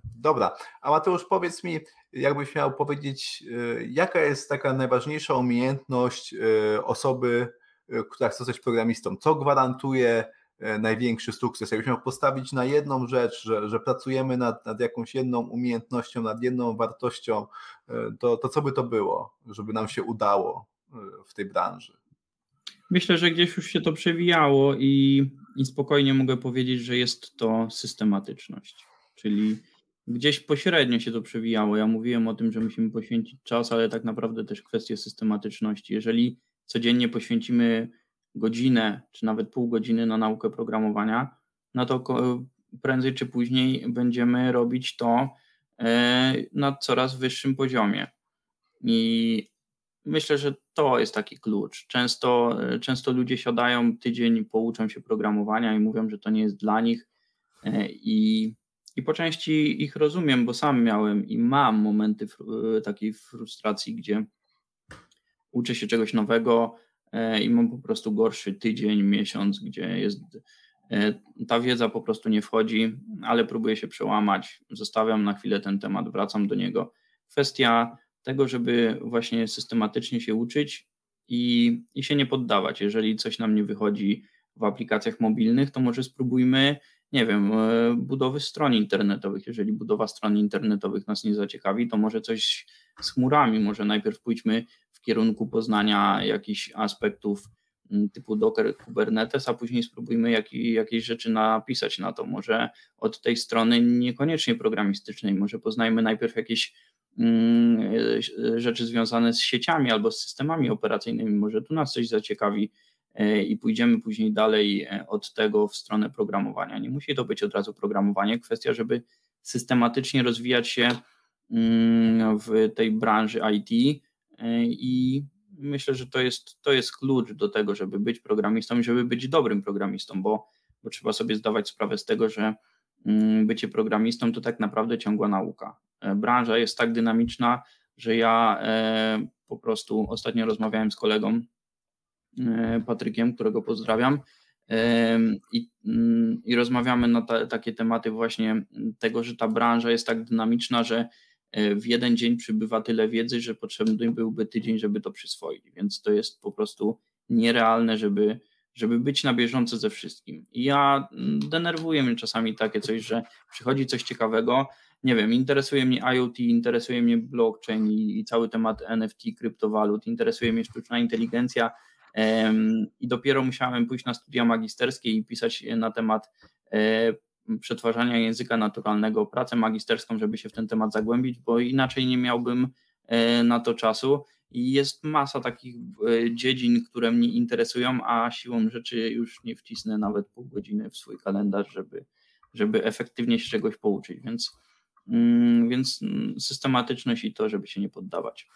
Dobra, a Mateusz powiedz mi, jakbyś miał powiedzieć, jaka jest taka najważniejsza umiejętność osoby, która chce zostać programistą? Co gwarantuje E, największy sukces. Jakbyś miał postawić na jedną rzecz, że, że pracujemy nad, nad jakąś jedną umiejętnością, nad jedną wartością, e, to, to co by to było, żeby nam się udało e, w tej branży? Myślę, że gdzieś już się to przewijało i, i spokojnie mogę powiedzieć, że jest to systematyczność. Czyli gdzieś pośrednio się to przewijało. Ja mówiłem o tym, że musimy poświęcić czas, ale tak naprawdę też kwestie systematyczności. Jeżeli codziennie poświęcimy godzinę, czy nawet pół godziny na naukę programowania, no to prędzej czy później będziemy robić to e, na coraz wyższym poziomie. I myślę, że to jest taki klucz. Często, e, często ludzie siadają tydzień, pouczą się programowania i mówią, że to nie jest dla nich. E, I, i po części ich rozumiem, bo sam miałem i mam momenty takiej frustracji, gdzie uczę się czegoś nowego, i mam po prostu gorszy tydzień, miesiąc, gdzie jest e, ta wiedza po prostu nie wchodzi, ale próbuję się przełamać, zostawiam na chwilę ten temat, wracam do niego. Kwestia tego, żeby właśnie systematycznie się uczyć i, i się nie poddawać. Jeżeli coś nam nie wychodzi w aplikacjach mobilnych, to może spróbujmy, nie wiem, e, budowy stron internetowych. Jeżeli budowa stron internetowych nas nie zaciekawi, to może coś z chmurami, może najpierw pójdźmy kierunku poznania jakichś aspektów mm, typu Docker, Kubernetes, a później spróbujmy jak, jakieś rzeczy napisać na to. Może od tej strony niekoniecznie programistycznej, może poznajmy najpierw jakieś mm, rzeczy związane z sieciami albo z systemami operacyjnymi, może tu nas coś zaciekawi e, i pójdziemy później dalej e, od tego w stronę programowania. Nie musi to być od razu programowanie, kwestia, żeby systematycznie rozwijać się mm, w tej branży IT, E, I myślę, że to jest, to jest klucz do tego, żeby być programistą i żeby być dobrym programistą, bo, bo trzeba sobie zdawać sprawę z tego, że mm, bycie programistą to tak naprawdę ciągła nauka. E, branża jest tak dynamiczna, że ja e, po prostu ostatnio rozmawiałem z kolegą Patrykiem, którego pozdrawiam. I, mm, i rozmawiamy na ta, takie tematy właśnie tego, że ta branża jest tak dynamiczna, że E, w jeden dzień przybywa tyle wiedzy, że potrzebny byłby tydzień, żeby to przyswoić, więc to jest po prostu nierealne, żeby, żeby być na bieżąco ze wszystkim. I ja mm, denerwuję mnie czasami takie coś, że przychodzi coś ciekawego, nie wiem, interesuje mnie IoT, interesuje mnie blockchain i, i cały temat NFT, kryptowalut, interesuje mnie sztuczna inteligencja i dopiero musiałem pójść na studia magisterskie i pisać na temat e, przetwarzania języka naturalnego, pracę magisterską, żeby się w ten temat zagłębić, bo inaczej nie miałbym e, na to czasu. I jest masa takich e, dziedzin, które mnie interesują, a siłą rzeczy już nie wcisnę nawet pół godziny w swój kalendarz, żeby, żeby efektywnie się czegoś pouczyć. Więc, mm, więc systematyczność i to, żeby się nie poddawać.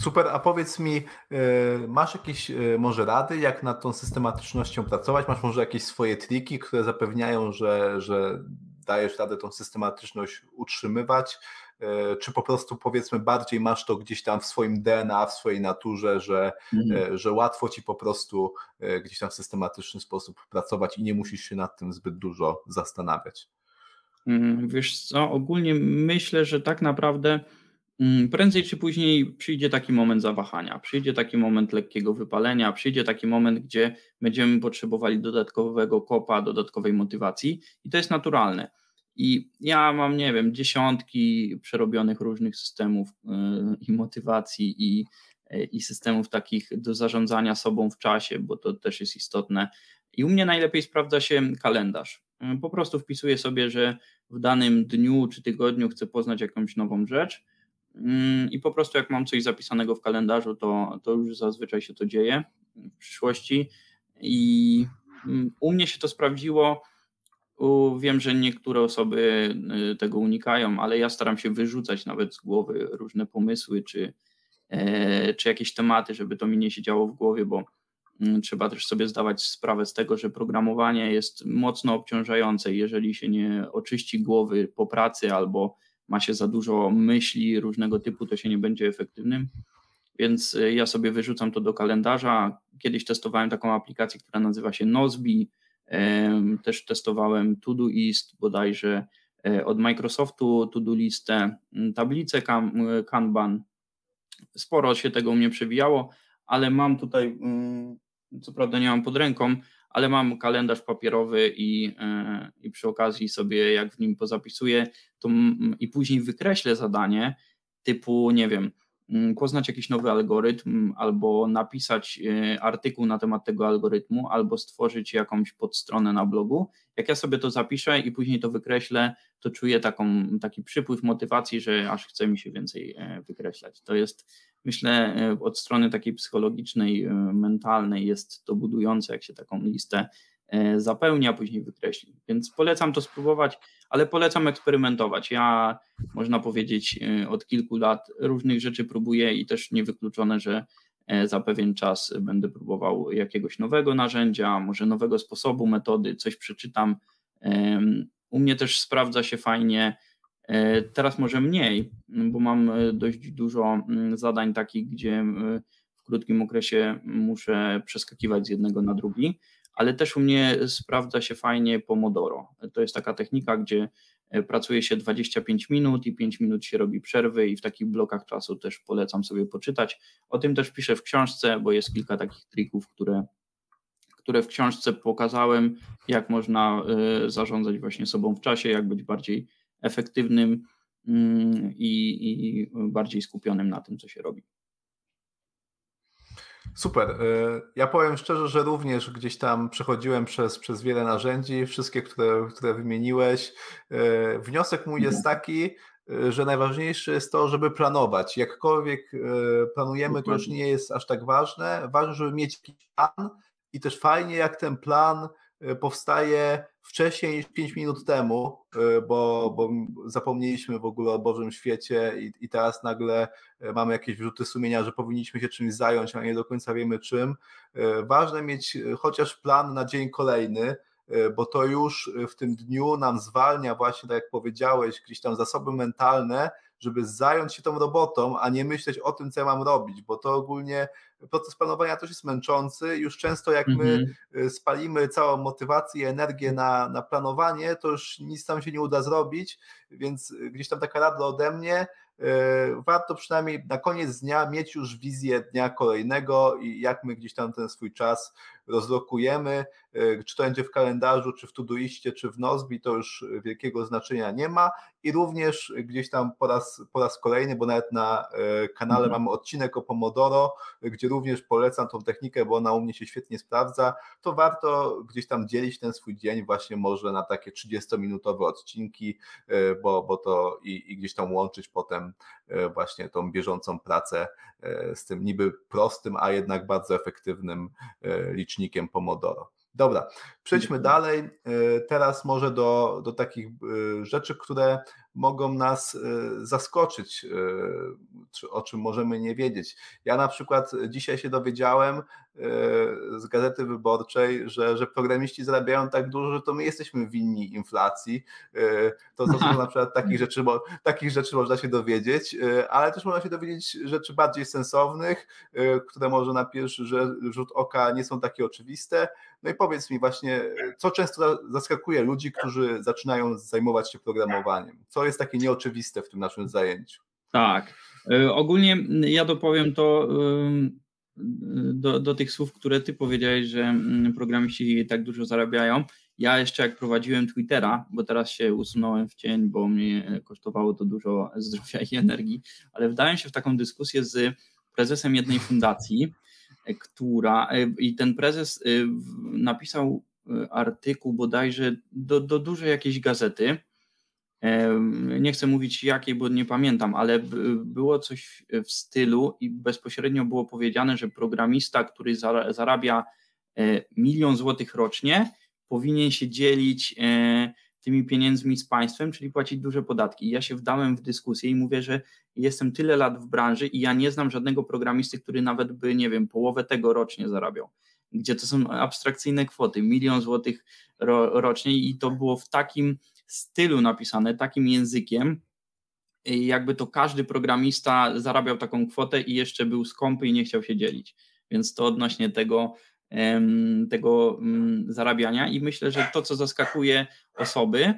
Super, a powiedz mi, e, masz jakieś e, może rady, jak nad tą systematycznością pracować? Masz może jakieś swoje triki, które zapewniają, że, że dajesz radę tą systematyczność utrzymywać? E, czy po prostu powiedzmy bardziej masz to gdzieś tam w swoim DNA, w swojej naturze, że, mhm. że łatwo ci po prostu gdzieś tam w systematyczny sposób pracować i nie musisz się nad tym zbyt dużo zastanawiać? Mhm, wiesz co, ogólnie myślę, że tak naprawdę prędzej czy później przyjdzie taki moment zawahania, przyjdzie taki moment lekkiego wypalenia, przyjdzie taki moment, gdzie będziemy potrzebowali dodatkowego kopa, dodatkowej motywacji i to jest naturalne. I ja mam, nie wiem, dziesiątki przerobionych różnych systemów yy, i motywacji i, yy, i systemów takich do zarządzania sobą w czasie, bo to też jest istotne. I u mnie najlepiej sprawdza się kalendarz. Yy, po prostu wpisuję sobie, że w danym dniu czy tygodniu chcę poznać jakąś nową rzecz Mm, i po prostu jak mam coś zapisanego w kalendarzu, to, to już zazwyczaj się to dzieje w przyszłości i mm, u mnie się to sprawdziło. Wiem, że niektóre osoby y, tego unikają, ale ja staram się wyrzucać nawet z głowy różne pomysły czy, e, czy jakieś tematy, żeby to mi nie siedziało w głowie, bo mm, trzeba też sobie zdawać sprawę z tego, że programowanie jest mocno obciążające. Jeżeli się nie oczyści głowy po pracy albo ma się za dużo myśli różnego typu, to się nie będzie efektywnym. więc y, ja sobie wyrzucam to do kalendarza. Kiedyś testowałem taką aplikację, która nazywa się Nozbi, też testowałem Todoist bodajże e, od Microsoftu, Todo listę, tablicę Kanban. Sporo się tego u mnie przewijało, ale mam tutaj, co prawda nie mam pod ręką, ale mam kalendarz papierowy i, e, i przy okazji sobie, jak w nim pozapisuję, to i później wykreślę zadanie typu, nie wiem, poznać jakiś nowy algorytm, albo napisać e, artykuł na temat tego algorytmu, albo stworzyć jakąś podstronę na blogu. Jak ja sobie to zapiszę i później to wykreślę, to czuję taką, taki przypływ motywacji, że aż chce mi się więcej e, wykreślać. To jest, myślę, e, od strony takiej psychologicznej, mentalnej jest to budujące, jak się taką listę zapełnia, później wykreśli. Więc polecam to spróbować ale polecam eksperymentować. Ja, można powiedzieć, e, od kilku lat różnych rzeczy próbuję i też niewykluczone, że e, za pewien czas będę próbował jakiegoś nowego narzędzia, może nowego sposobu, metody, coś przeczytam. U mnie też sprawdza się fajnie. E, teraz może mniej, bo mam dość dużo mm, zadań takich, gdzie w krótkim okresie muszę przeskakiwać z jednego na drugi, ale też u mnie sprawdza się fajnie Pomodoro. To jest taka technika, gdzie e, pracuje się 25 minut i 5 minut się robi przerwy i w takich blokach czasu też polecam sobie poczytać. O tym też piszę w książce, bo jest kilka takich trików, które, które w książce pokazałem, jak można e, zarządzać właśnie sobą w czasie, jak być bardziej efektywnym mm, i, i bardziej skupionym na tym, co się robi. Super. Y, ja powiem szczerze, że również gdzieś tam przechodziłem przez, przez wiele narzędzi, wszystkie, które, które wymieniłeś. Y, wniosek mój jest mhm. taki, y, że najważniejsze jest to, żeby planować. Jakkolwiek planujemy, to już nie jest aż tak ważne. Ważne, żeby mieć plan i też fajnie, jak ten plan powstaje wcześniej niż 5 minut temu, y, bo, bo zapomnieliśmy w ogóle o Bożym świecie i, i teraz nagle y, mamy jakieś wyrzuty sumienia, że powinniśmy się czymś zająć, a nie do końca wiemy czym. Y, ważne mieć chociaż plan na dzień kolejny, bo to już w tym dniu nam zwalnia właśnie, tak jak powiedziałeś, gdzieś tam zasoby mentalne, żeby zająć się tą robotą, a nie myśleć o tym, co ja mam robić, bo to ogólnie proces planowania też jest męczący. Już często jak my mhm. spalimy całą motywację i energię na, na planowanie, to już nic tam się nie uda zrobić, więc gdzieś tam taka rada ode mnie, E, warto przynajmniej na koniec dnia mieć już wizję dnia kolejnego i jak my gdzieś tam ten swój czas rozlokujemy, czy to będzie w kalendarzu, czy w Todoiście, czy w Nozbi, to już wielkiego znaczenia nie ma i również gdzieś tam po raz, po raz kolejny, bo nawet na e, kanale mhm. mamy odcinek o Pomodoro, gdzie również polecam tą technikę, bo ona u mnie się świetnie sprawdza, to warto gdzieś tam dzielić ten swój dzień właśnie może na takie 30-minutowe odcinki, bo, bo to i, i gdzieś tam łączyć potem E, właśnie tą bieżącą pracę e, z tym niby prostym, a jednak bardzo efektywnym e, licznikiem Pomodoro. Dobra, przejdźmy dalej. Teraz może do, do takich rzeczy, które mogą nas e, zaskoczyć, e, o czym możemy nie wiedzieć. Ja na przykład dzisiaj się dowiedziałem e, z Gazety Wyborczej, że, że programiści zarabiają tak dużo, że to my jesteśmy winni inflacji. To, to są na przykład takich rzeczy, bo, takich rzeczy można się dowiedzieć, ale też można się dowiedzieć rzeczy bardziej sensownych, które może na pierwszy rzut oka nie są takie oczywiste. No i powiedz mi właśnie, co często zaskakuje ludzi, którzy zaczynają zajmować się programowaniem? Co jest takie nieoczywiste w tym naszym zajęciu. Tak. E, ogólnie ja dopowiem to do, do tych słów, które ty powiedziałeś, że programiści tak dużo zarabiają. Ja jeszcze jak prowadziłem Twittera, bo teraz się usunąłem w cień, bo mnie kosztowało to dużo zdrowia i energii, ale wdałem się w taką dyskusję z prezesem jednej fundacji, e, która e, i ten prezes napisał artykuł bodajże do, do dużej jakiejś gazety, nie chcę mówić jakiej, bo nie pamiętam, ale było coś w stylu i bezpośrednio było powiedziane, że programista, który zarabia e, milion złotych rocznie, powinien się dzielić e, tymi pieniędzmi z państwem, czyli płacić duże podatki. Ja się wdałem w dyskusję i mówię, że jestem tyle lat w branży i ja nie znam żadnego programisty, który nawet by, nie wiem, połowę tego rocznie zarabiał. Gdzie to są abstrakcyjne kwoty, milion złotych ro, rocznie i to było w takim stylu napisane, takim językiem, jakby to każdy programista zarabiał taką kwotę i jeszcze był skąpy i nie chciał się dzielić. Więc to odnośnie tego, tego mm, zarabiania i myślę, że to, co zaskakuje osoby,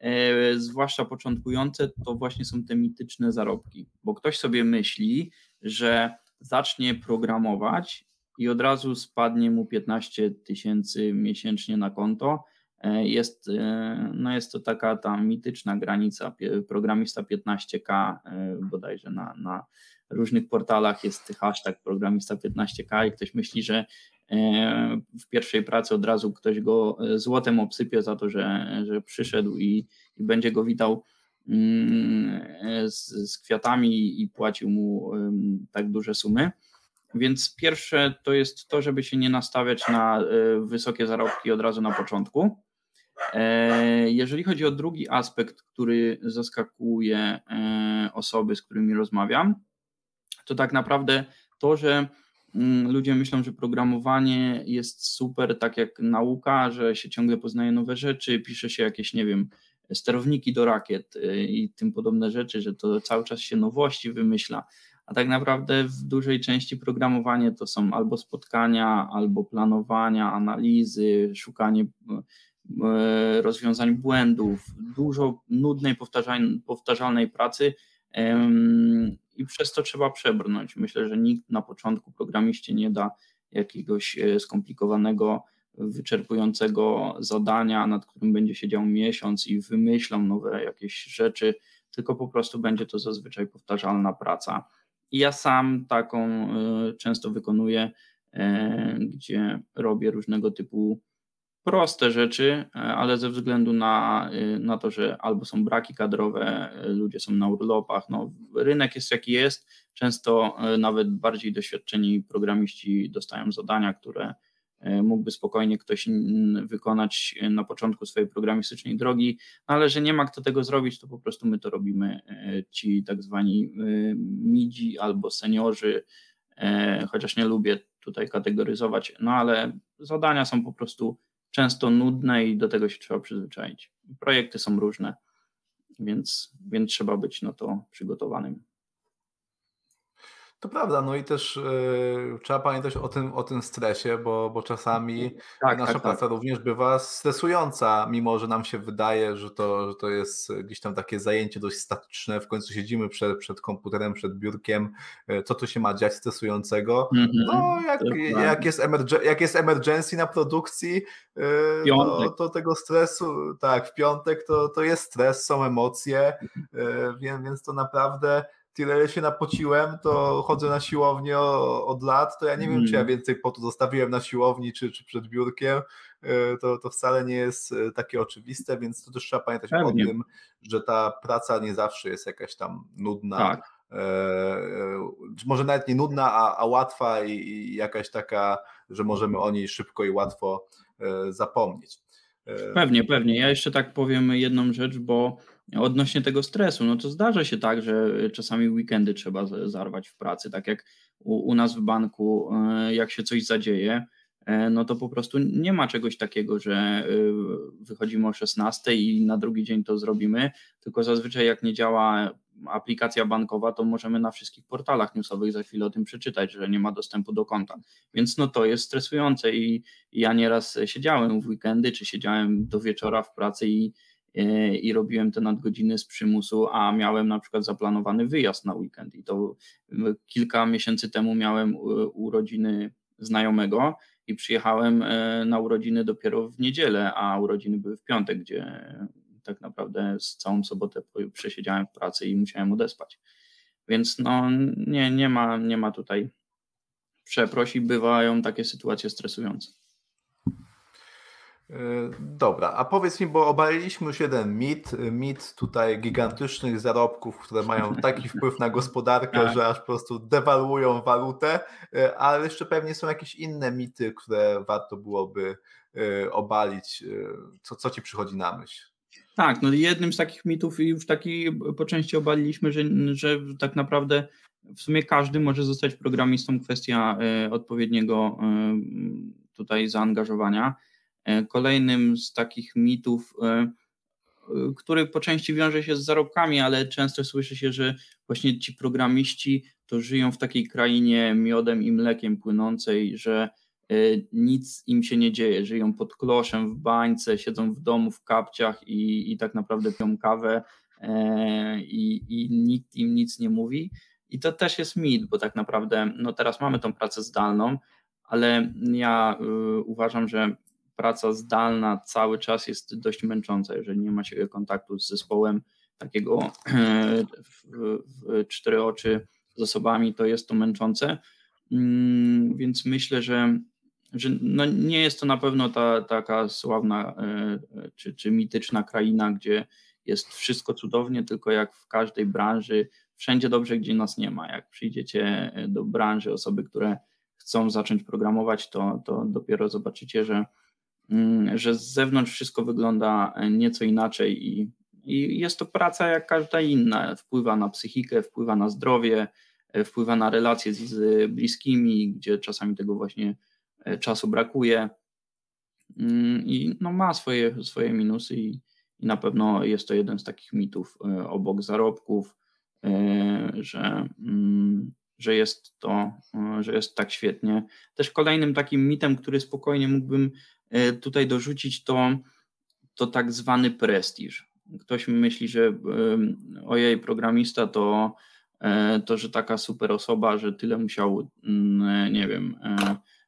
e, zwłaszcza początkujące, to właśnie są te mityczne zarobki, bo ktoś sobie myśli, że zacznie programować i od razu spadnie mu 15 tysięcy miesięcznie na konto. E, jest, e, no jest to taka ta mityczna granica, programista 15K bodajże na, na różnych portalach jest hashtag programista 15K i ktoś myśli, że E, w pierwszej pracy od razu ktoś go e, złotem obsypie za to, że, że przyszedł i, i będzie go witał mm, e, z, z, kwiatami i płacił mu tak duże sumy. Więc pierwsze to jest to, żeby się nie nastawiać na wysokie zarobki od razu na początku. Jeżeli chodzi o drugi aspekt, który zaskakuje osoby, z którymi rozmawiam, to tak naprawdę to, że Mm, ludzie myślą, że programowanie jest super, tak jak nauka, że się ciągle poznaje nowe rzeczy, pisze się jakieś, nie wiem, sterowniki do rakiet y, i tym podobne rzeczy, że to cały czas się nowości wymyśla. A tak naprawdę w dużej części programowanie to są albo spotkania, albo planowania, analizy, szukanie rozwiązań błędów, dużo nudnej, powtarzalnej pracy i przez to trzeba przebrnąć. Myślę, że nikt na początku programiście nie da jakiegoś e, skomplikowanego, wyczerpującego zadania, nad którym będzie siedział miesiąc i wymyślą nowe jakieś rzeczy, tylko po prostu będzie to zazwyczaj powtarzalna praca. I ja sam taką e, często wykonuję, e, gdzie robię różnego typu proste rzeczy, e, ale ze względu na, e, na to, że albo są braki kadrowe, e, ludzie są na urlopach, no, rynek jest jaki jest, często nawet bardziej doświadczeni programiści dostają zadania, które mógłby spokojnie ktoś wykonać na początku swojej programistycznej drogi, no, ale że nie ma kto tego zrobić, to po prostu my to robimy, ci tak zwani midzi albo seniorzy, chociaż nie lubię tutaj kategoryzować, no ale zadania są po prostu często nudne i do tego się trzeba przyzwyczaić. Projekty są różne, więc, więc trzeba być na to przygotowanym. To prawda, no i też y, trzeba pamiętać o tym, o tym stresie, bo, bo czasami tak, nasza tak, praca tak. również bywa stresująca, mimo że nam się wydaje, że to, że to jest gdzieś tam takie zajęcie dość statyczne, w końcu siedzimy przed, przed komputerem, przed biurkiem, y, co tu się ma dziać stresującego. Mm -hmm. No, jak, jak, jest jak jest emergency na produkcji, y, to, to, tego stresu, tak, w piątek to, to jest stres, są emocje, mhm. więc, więc to naprawdę tyle się napociłem, to chodzę na siłownię od lat, to ja nie wiem, mm. czy ja mm. więcej potu zostawiłem na siłowni, czy, czy przed biurkiem, e, to, to wcale nie jest e, takie oczywiste, więc to też trzeba pamiętać Pewnie. o tym, że ta praca nie zawsze jest jakaś tam nudna, tak. e, może nawet nie nudna, a, a łatwa i, i jakaś taka, że możemy o niej szybko i łatwo e, zapomnieć. Pewnie, pewnie. Ja jeszcze tak powiem jedną rzecz, bo odnośnie tego stresu, no to zdarza się tak, że czasami weekendy trzeba zarwać w pracy, tak jak u, u nas w banku, e, jak się coś zadzieje, e, no to po prostu nie ma czegoś takiego, że e, wychodzimy o 16 i na drugi dzień to zrobimy, tylko zazwyczaj jak nie działa aplikacja bankowa, to możemy na wszystkich portalach newsowych za chwilę o tym przeczytać, że nie ma dostępu do konta. Więc no to jest stresujące i ja nieraz siedziałem w weekendy, czy siedziałem do wieczora w pracy i i robiłem te nadgodziny z przymusu, a miałem na przykład zaplanowany wyjazd na weekend i to kilka miesięcy temu miałem urodziny znajomego i przyjechałem e, na urodziny dopiero w niedzielę, a urodziny były w piątek, gdzie tak naprawdę z całą sobotę przesiedziałem w pracy i musiałem odespać. Więc no nie, nie, ma, nie ma tutaj przeprosi, bywają takie sytuacje stresujące. E, dobra, a powiedz mi, bo obaliliśmy już jeden mit, mit tutaj gigantycznych zarobków, które mają taki wpływ na gospodarkę, tak. że aż po prostu dewaluują walutę, e, ale jeszcze pewnie są jakieś inne mity, które warto byłoby e, obalić. Co, co ci przychodzi na myśl? Tak, no jednym z takich mitów i już taki po części obaliliśmy, że, że tak naprawdę w sumie każdy może zostać programistą, kwestia odpowiedniego tutaj zaangażowania. E, kolejnym z takich mitów, e, który po części wiąże się z zarobkami, ale często słyszy się, że właśnie ci programiści to żyją w takiej krainie miodem i mlekiem płynącej, że nic im się nie dzieje. Żyją pod kloszem w bańce, siedzą w domu w kapciach i, i tak naprawdę piją kawę i, i nikt im nic nie mówi. I to też jest mit, bo tak naprawdę no teraz mamy tą pracę zdalną, ale ja y, uważam, że praca zdalna cały czas jest dość męcząca, jeżeli nie ma się kontaktu z zespołem takiego w, w cztery oczy z osobami, to jest to męczące. Mm, więc myślę, że, że no nie jest to na pewno ta taka sławna y, czy, czy mityczna kraina, gdzie jest wszystko cudownie, tylko jak w każdej branży, wszędzie dobrze, gdzie nas nie ma. Jak przyjdziecie do branży, osoby, które chcą zacząć programować, to, to dopiero zobaczycie, że, że z zewnątrz wszystko wygląda nieco inaczej i, i jest to praca jak każda inna. Wpływa na psychikę, wpływa na zdrowie, wpływa na relacje z, z bliskimi, gdzie czasami tego właśnie e, czasu brakuje. Mm, I no ma swoje, swoje minusy i, i na pewno jest to jeden z takich mitów e, obok zarobków, e, że mm, że jest to, e, że jest tak świetnie. Też kolejnym takim mitem, który spokojnie mógłbym e, tutaj dorzucić, to, to tak zwany prestiż. Ktoś myśli, że e, ojej, programista to, to, że taka super osoba, że tyle musiał, mm, nie wiem,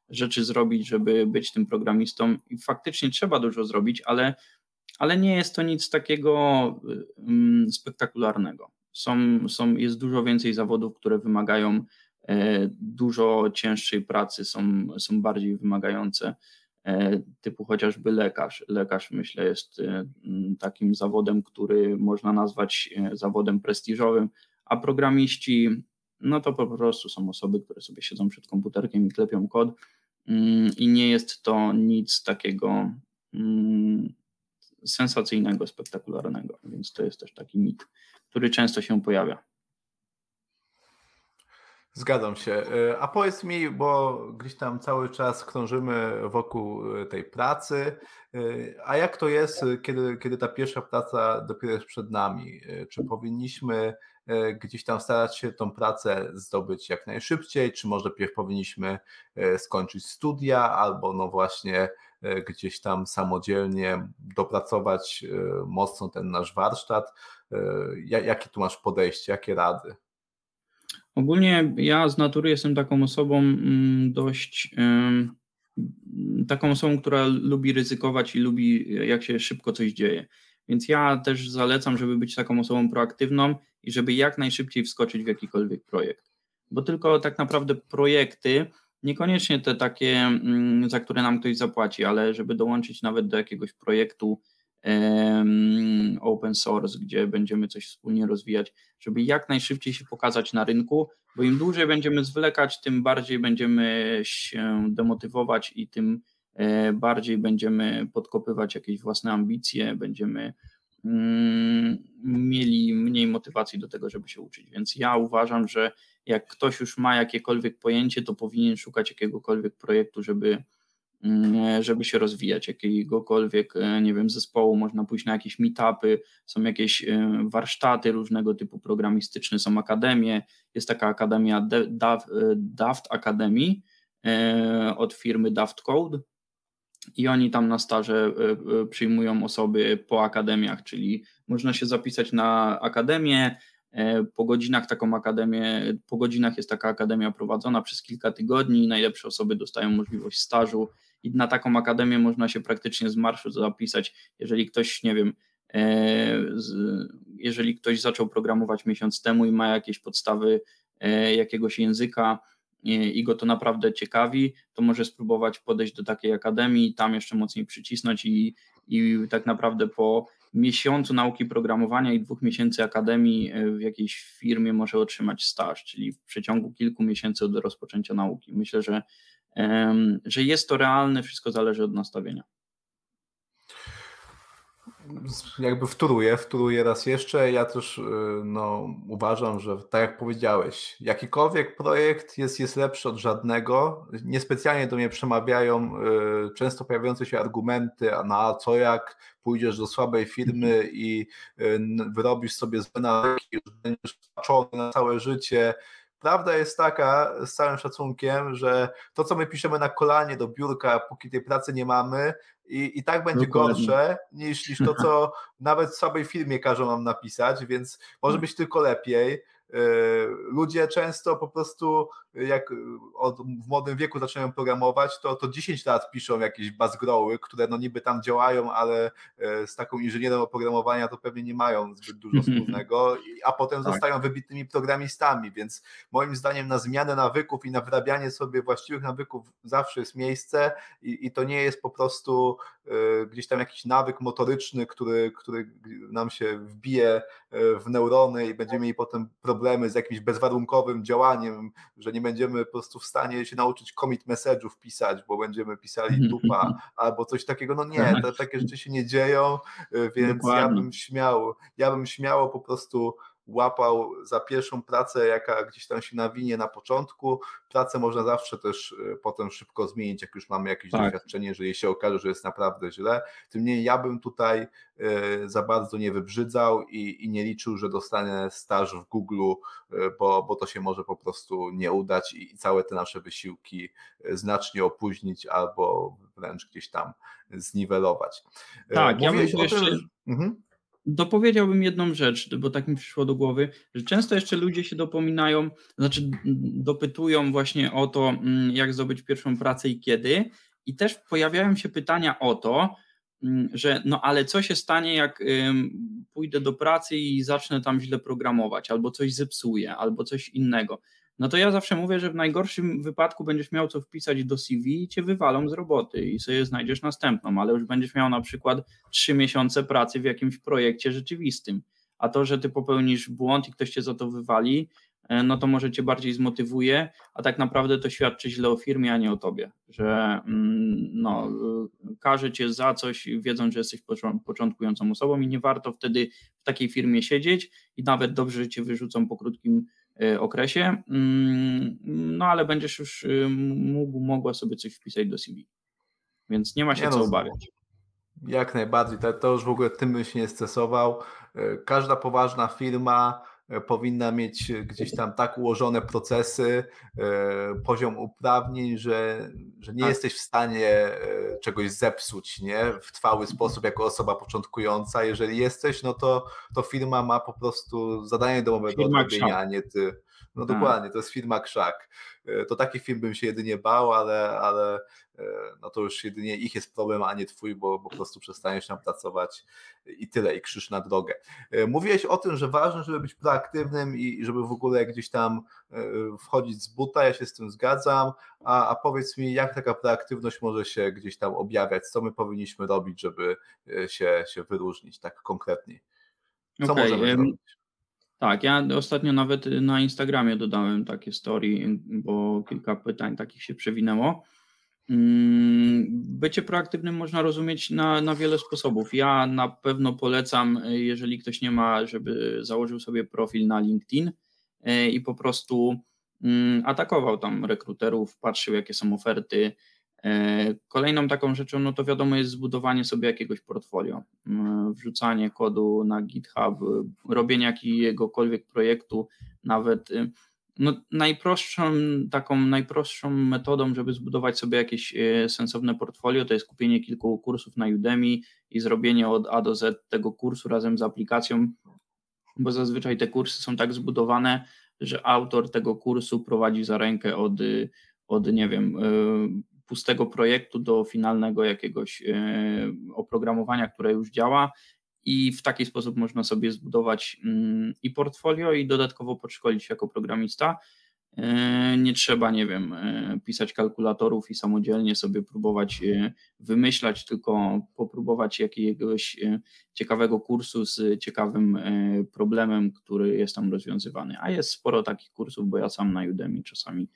rzeczy zrobić, żeby być tym programistą. I faktycznie trzeba dużo zrobić, ale, ale nie jest to nic takiego spektakularnego. Są, są, jest dużo więcej zawodów, które wymagają e, dużo cięższej pracy, są, są bardziej wymagające, e, typu chociażby lekarz. Lekarz, myślę, jest e, takim zawodem, który można nazwać zawodem prestiżowym, a programiści, no to po prostu są osoby, które sobie siedzą przed komputerkiem i klepią kod mm, i nie jest to nic takiego mm, sensacyjnego, spektakularnego, więc to jest też taki mit który często się pojawia. Zgadzam się. E, a powiedz mi, bo gdzieś tam cały czas krążymy wokół e, tej pracy, e, a jak to jest, kiedy, kiedy ta pierwsza praca dopiero jest przed nami? Czy powinniśmy gdzieś tam starać się tą pracę zdobyć jak najszybciej, czy może pierw powinniśmy skończyć studia, albo no właśnie gdzieś tam samodzielnie dopracować mocno ten nasz warsztat? Jakie tu masz podejście, jakie rady? Ogólnie ja z natury jestem taką osobą mm, dość taką osobą, która lubi ryzykować i lubi, jak się szybko coś dzieje. Więc ja też zalecam, żeby być taką osobą proaktywną i żeby jak najszybciej wskoczyć w jakikolwiek projekt. Bo tylko tak naprawdę projekty, niekoniecznie te takie, mm, za które nam ktoś zapłaci, ale żeby dołączyć nawet do jakiegoś projektu open source, gdzie będziemy coś wspólnie rozwijać, żeby jak najszybciej się pokazać na rynku, bo im dłużej będziemy zwlekać, tym bardziej będziemy się demotywować i tym e, bardziej będziemy podkopywać jakieś własne ambicje, będziemy mm, mieli mniej motywacji do tego, żeby się uczyć. Więc ja uważam, że jak ktoś już ma jakiekolwiek pojęcie, to powinien szukać jakiegokolwiek projektu, żeby żeby się rozwijać, jakiegokolwiek, e, nie wiem, zespołu, można pójść na jakieś meetupy, są jakieś e, warsztaty różnego typu programistyczne, są akademie, jest taka akademia Daft Academy e, od firmy Daft Code. I oni tam na staże przyjmują osoby po akademiach, czyli można się zapisać na akademię, po godzinach taką akademię, po godzinach jest taka akademia prowadzona przez kilka tygodni, najlepsze osoby dostają możliwość stażu i na taką akademię można się praktycznie z marszu zapisać. Jeżeli ktoś, nie wiem, e, jeżeli ktoś zaczął programować miesiąc temu i ma jakieś podstawy e, jakiegoś języka e, i go to naprawdę ciekawi, to może spróbować podejść do takiej akademii, tam jeszcze mocniej przycisnąć i, i tak naprawdę po miesiącu nauki programowania i dwóch miesięcy akademii w jakiejś firmie może otrzymać staż, czyli w przeciągu kilku miesięcy od rozpoczęcia nauki. Myślę, że że jest to realne, wszystko zależy od nastawienia. jakby wtóruję, wtóruję raz jeszcze. Ja też no, uważam, że tak jak powiedziałeś, jakikolwiek projekt jest, jest lepszy od żadnego. Niespecjalnie do mnie przemawiają często pojawiające się argumenty, a na co jak pójdziesz do słabej firmy i wyrobisz sobie złe nawyki, będziesz patrzony na całe życie, Prawda jest taka, z całym szacunkiem, że to, co my piszemy na kolanie do biurka, póki tej pracy nie mamy, i, i tak będzie Dokładnie. gorsze niż, niż to, co nawet w słabej firmie każą nam napisać, więc może tak. być tylko lepiej. E, ludzie często po prostu, jak od, w młodym wieku zaczynają programować, to, to 10 lat piszą jakieś bazgroły, które no niby tam działają, ale e, z taką inżynierem oprogramowania to pewnie nie mają zbyt dużo wspólnego, a potem tak. zostają wybitnymi programistami, więc moim zdaniem na zmianę nawyków i na wrabianie sobie właściwych nawyków zawsze jest miejsce i, i to nie jest po prostu e, gdzieś tam jakiś nawyk motoryczny, który, który nam się wbije w neurony i będziemy mieli potem problemy z jakimś bezwarunkowym działaniem, że nie będziemy po prostu w stanie się nauczyć commit message'ów pisać, bo będziemy pisali mhm, dupa albo coś takiego. No nie, tak. takie rzeczy się nie dzieją, y, więc Dokładnie. ja bym śmiał, ja bym śmiało po prostu łapał za pierwszą pracę, jaka gdzieś tam się nawinie na początku. Pracę można zawsze też y, potem szybko zmienić, jak już mamy jakieś tak. doświadczenie, jeżeli się okaże, że jest naprawdę źle. Tym niemniej ja bym tutaj y, za bardzo nie wybrzydzał i, i nie liczył, że dostanę staż w Google, y, bo, bo to się może po prostu nie udać i całe te nasze wysiłki znacznie opóźnić albo wręcz gdzieś tam zniwelować. Tak, Mówiłeś ja bym jeszcze... Tym, mhm dopowiedziałbym jedną rzecz, bo tak mi przyszło do głowy, że często jeszcze ludzie się dopominają, znaczy dopytują właśnie o to, mm, jak zdobyć pierwszą pracę i kiedy. I też pojawiają się pytania o to, mm, że no ale co się stanie, jak pójdę do pracy i zacznę tam źle programować, albo coś zepsuję, albo coś innego no to ja zawsze mówię, że w najgorszym wypadku będziesz miał co wpisać do CV i cię wywalą z roboty i sobie znajdziesz następną, ale już będziesz miał na przykład trzy miesiące pracy w jakimś projekcie rzeczywistym. A to, że ty popełnisz błąd i ktoś cię za to wywali, e, no to może cię bardziej zmotywuje, a tak naprawdę to świadczy źle o firmie, a nie o tobie, że mm, no, każe cię za coś, wiedząc, że jesteś początkującą osobą i nie warto wtedy w takiej firmie siedzieć i nawet dobrze, że cię wyrzucą po krótkim okresie, mm, no ale będziesz już y, mógł, mogła sobie coś wpisać do CV. Więc nie ma się nie co no, obawiać. Jak najbardziej, to, to już w ogóle tym bym się nie stresował. Y, każda poważna firma powinna mieć gdzieś tam tak ułożone procesy, poziom uprawnień, że, że nie tak. jesteś w stanie czegoś zepsuć nie? w trwały sposób jako osoba początkująca. Jeżeli jesteś, no to, to firma ma po prostu zadanie domowe do odrobienia, a nie ty. No tak. dokładnie, to jest firma Krzak. E, to taki film bym się jedynie bał, ale, ale e, no to już jedynie ich jest problem, a nie twój, bo, bo po prostu przestaniesz tam pracować i tyle, i krzyż na drogę. E, mówiłeś o tym, że ważne, żeby być proaktywnym i żeby w ogóle gdzieś tam wchodzić z buta, ja się z tym zgadzam, a, a powiedz mi, jak taka proaktywność może się gdzieś tam objawiać, co my powinniśmy robić, żeby się, się wyróżnić tak konkretnie? Co okay. możemy zrobić? Tak, ja ostatnio nawet na Instagramie dodałem takie story, bo kilka pytań takich się przewinęło. Mm, bycie proaktywnym można rozumieć na, na wiele sposobów. Ja na pewno polecam, jeżeli ktoś nie ma, żeby założył sobie profil na LinkedIn i po prostu mm, atakował tam rekruterów, patrzył jakie są oferty, kolejną taką rzeczą, no to wiadomo, jest zbudowanie sobie jakiegoś portfolio, wrzucanie kodu na GitHub, robienie jakiegokolwiek projektu, nawet y, no, najprostszą, taką najprostszą metodą, żeby zbudować sobie jakieś e, sensowne portfolio, to jest kupienie kilku kursów na Udemy i zrobienie od A do Z tego kursu razem z aplikacją, bo zazwyczaj te kursy są tak zbudowane, że autor tego kursu prowadzi za rękę od, od nie wiem, pustego projektu do finalnego jakiegoś e, oprogramowania, które już działa i w taki sposób można sobie zbudować mm, i portfolio i dodatkowo podszkolić jako programista. E, nie trzeba, nie wiem, e, pisać kalkulatorów i samodzielnie sobie próbować wymyślać, tylko popróbować jakiegoś ciekawego kursu z ciekawym problemem, który jest tam rozwiązywany. A jest sporo takich kursów, bo ja sam na Udemy czasami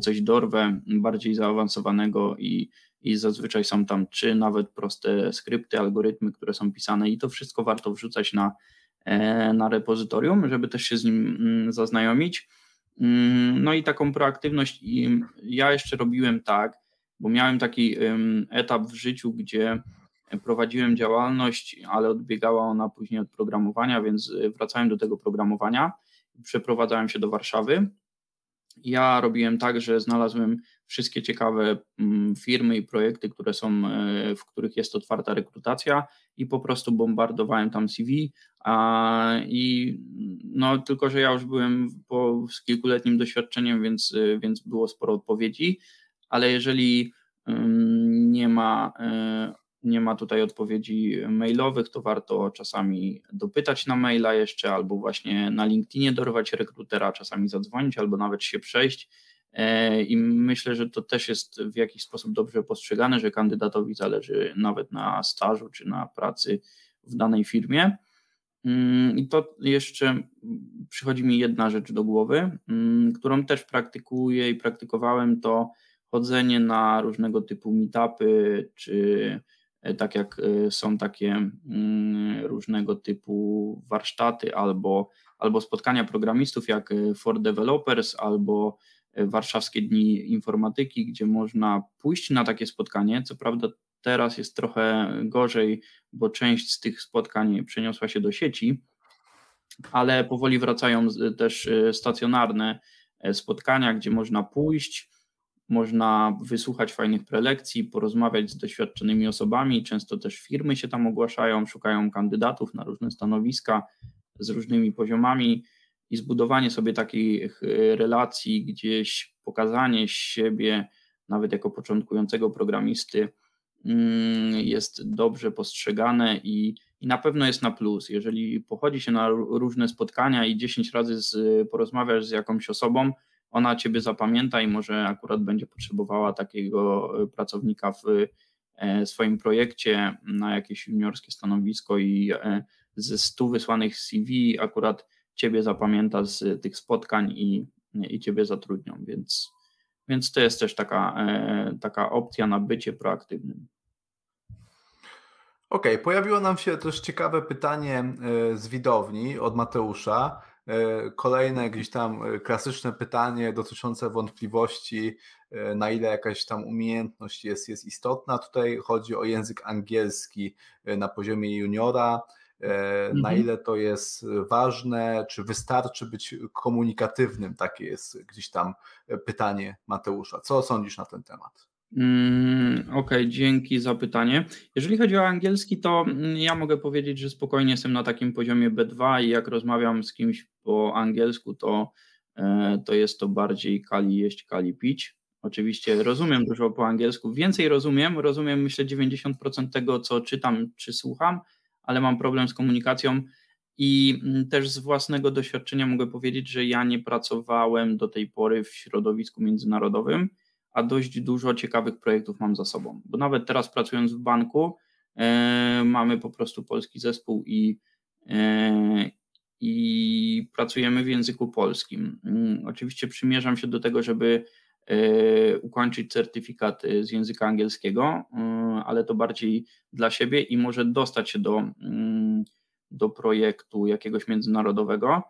coś dorwę bardziej zaawansowanego i, i zazwyczaj są tam czy nawet proste skrypty, algorytmy, które są pisane i to wszystko warto wrzucać na, e, na repozytorium, żeby też się z nim mm, zaznajomić. Mm, no i taką proaktywność ja jeszcze robiłem tak, bo miałem taki etap w życiu, gdzie prowadziłem działalność, ale odbiegała ona później od programowania, więc wracałem do tego programowania. Przeprowadzałem się do Warszawy. Ja robiłem tak, że znalazłem wszystkie ciekawe mm, firmy i projekty, które są, e, w których jest otwarta rekrutacja i po prostu bombardowałem tam CV. A, I no, tylko, że ja już byłem po, z kilkuletnim doświadczeniem, więc, e, więc było sporo odpowiedzi, ale jeżeli nie ma e, nie ma tutaj odpowiedzi mailowych, to warto czasami dopytać na maila jeszcze, albo właśnie na LinkedInie dorwać rekrutera, czasami zadzwonić, albo nawet się przejść. E, I myślę, że to też jest w jakiś sposób dobrze postrzegane, że kandydatowi zależy nawet na stażu czy na pracy w danej firmie. Mm, I to jeszcze przychodzi mi jedna rzecz do głowy, mm, którą też praktykuję i praktykowałem, to chodzenie na różnego typu meetupy czy tak jak e, są takie mm, różnego typu warsztaty albo, albo spotkania programistów jak e, for developers albo warszawskie dni informatyki, gdzie można pójść na takie spotkanie. Co prawda teraz jest trochę gorzej, bo część z tych spotkań przeniosła się do sieci, ale powoli wracają też stacjonarne spotkania, gdzie można pójść, można wysłuchać fajnych prelekcji, porozmawiać z doświadczonymi osobami. Często też firmy się tam ogłaszają, szukają kandydatów na różne stanowiska z różnymi poziomami i zbudowanie sobie takich e, relacji, gdzieś pokazanie siebie, nawet jako początkującego programisty, mm, jest dobrze postrzegane i, i na pewno jest na plus. Jeżeli pochodzi się na różne spotkania i 10 razy z, porozmawiasz z jakąś osobą, ona ciebie zapamięta i może akurat będzie potrzebowała takiego e, pracownika w e, swoim projekcie na jakieś juniorskie stanowisko i e, ze stu wysłanych CV akurat ciebie zapamięta z tych spotkań i, i ciebie zatrudnią, więc, więc to jest też taka, taka opcja na bycie proaktywnym. Okej, okay, pojawiło nam się też ciekawe pytanie z widowni od Mateusza. E, kolejne gdzieś tam e, klasyczne pytanie dotyczące wątpliwości, e, na ile jakaś tam umiejętność jest, jest istotna. Tutaj chodzi o język angielski na poziomie juniora. Na mhm. ile to jest ważne, czy wystarczy być komunikatywnym? Takie jest gdzieś tam pytanie Mateusza. Co sądzisz na ten temat? Mm, okej, okay, dzięki za pytanie. Jeżeli chodzi o angielski, to mm, ja mogę powiedzieć, że spokojnie jestem na takim poziomie B2 i jak rozmawiam z kimś po angielsku, to, e, to jest to bardziej kali jeść, kali pić. Oczywiście rozumiem dużo po angielsku, więcej rozumiem, rozumiem myślę 90% tego, co czytam czy słucham, ale mam problem z komunikacją i mm, też z własnego doświadczenia mogę powiedzieć, że ja nie pracowałem do tej pory w środowisku międzynarodowym a dość dużo ciekawych projektów mam za sobą. Bo nawet teraz pracując w banku, e, mamy po prostu polski zespół i, e, i pracujemy w języku polskim. Mm, oczywiście przymierzam się do tego, żeby e, ukończyć certyfikat z języka angielskiego, ale to bardziej dla siebie i może dostać się do, mm, do projektu jakiegoś międzynarodowego.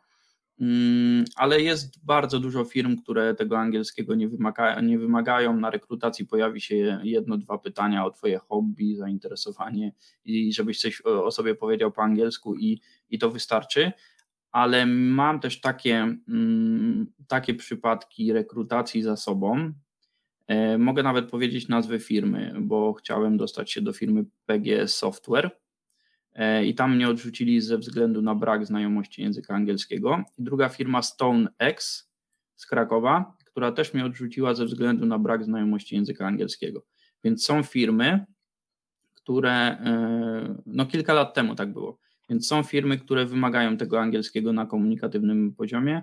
Mm, ale jest bardzo dużo firm, które tego angielskiego nie, wymaga, nie wymagają. Na rekrutacji pojawi się jedno, dwa pytania o Twoje hobby, zainteresowanie i żebyś coś o sobie powiedział po angielsku i, i to wystarczy. Ale mam też takie, mm, takie przypadki rekrutacji za sobą. E, mogę nawet powiedzieć nazwę firmy, bo chciałem dostać się do firmy PGS Software i tam mnie odrzucili ze względu na brak znajomości języka angielskiego. I druga firma StoneX z Krakowa, która też mnie odrzuciła ze względu na brak znajomości języka angielskiego. Więc są firmy, które, e, no kilka lat temu tak było, więc są firmy, które wymagają tego angielskiego na komunikatywnym poziomie,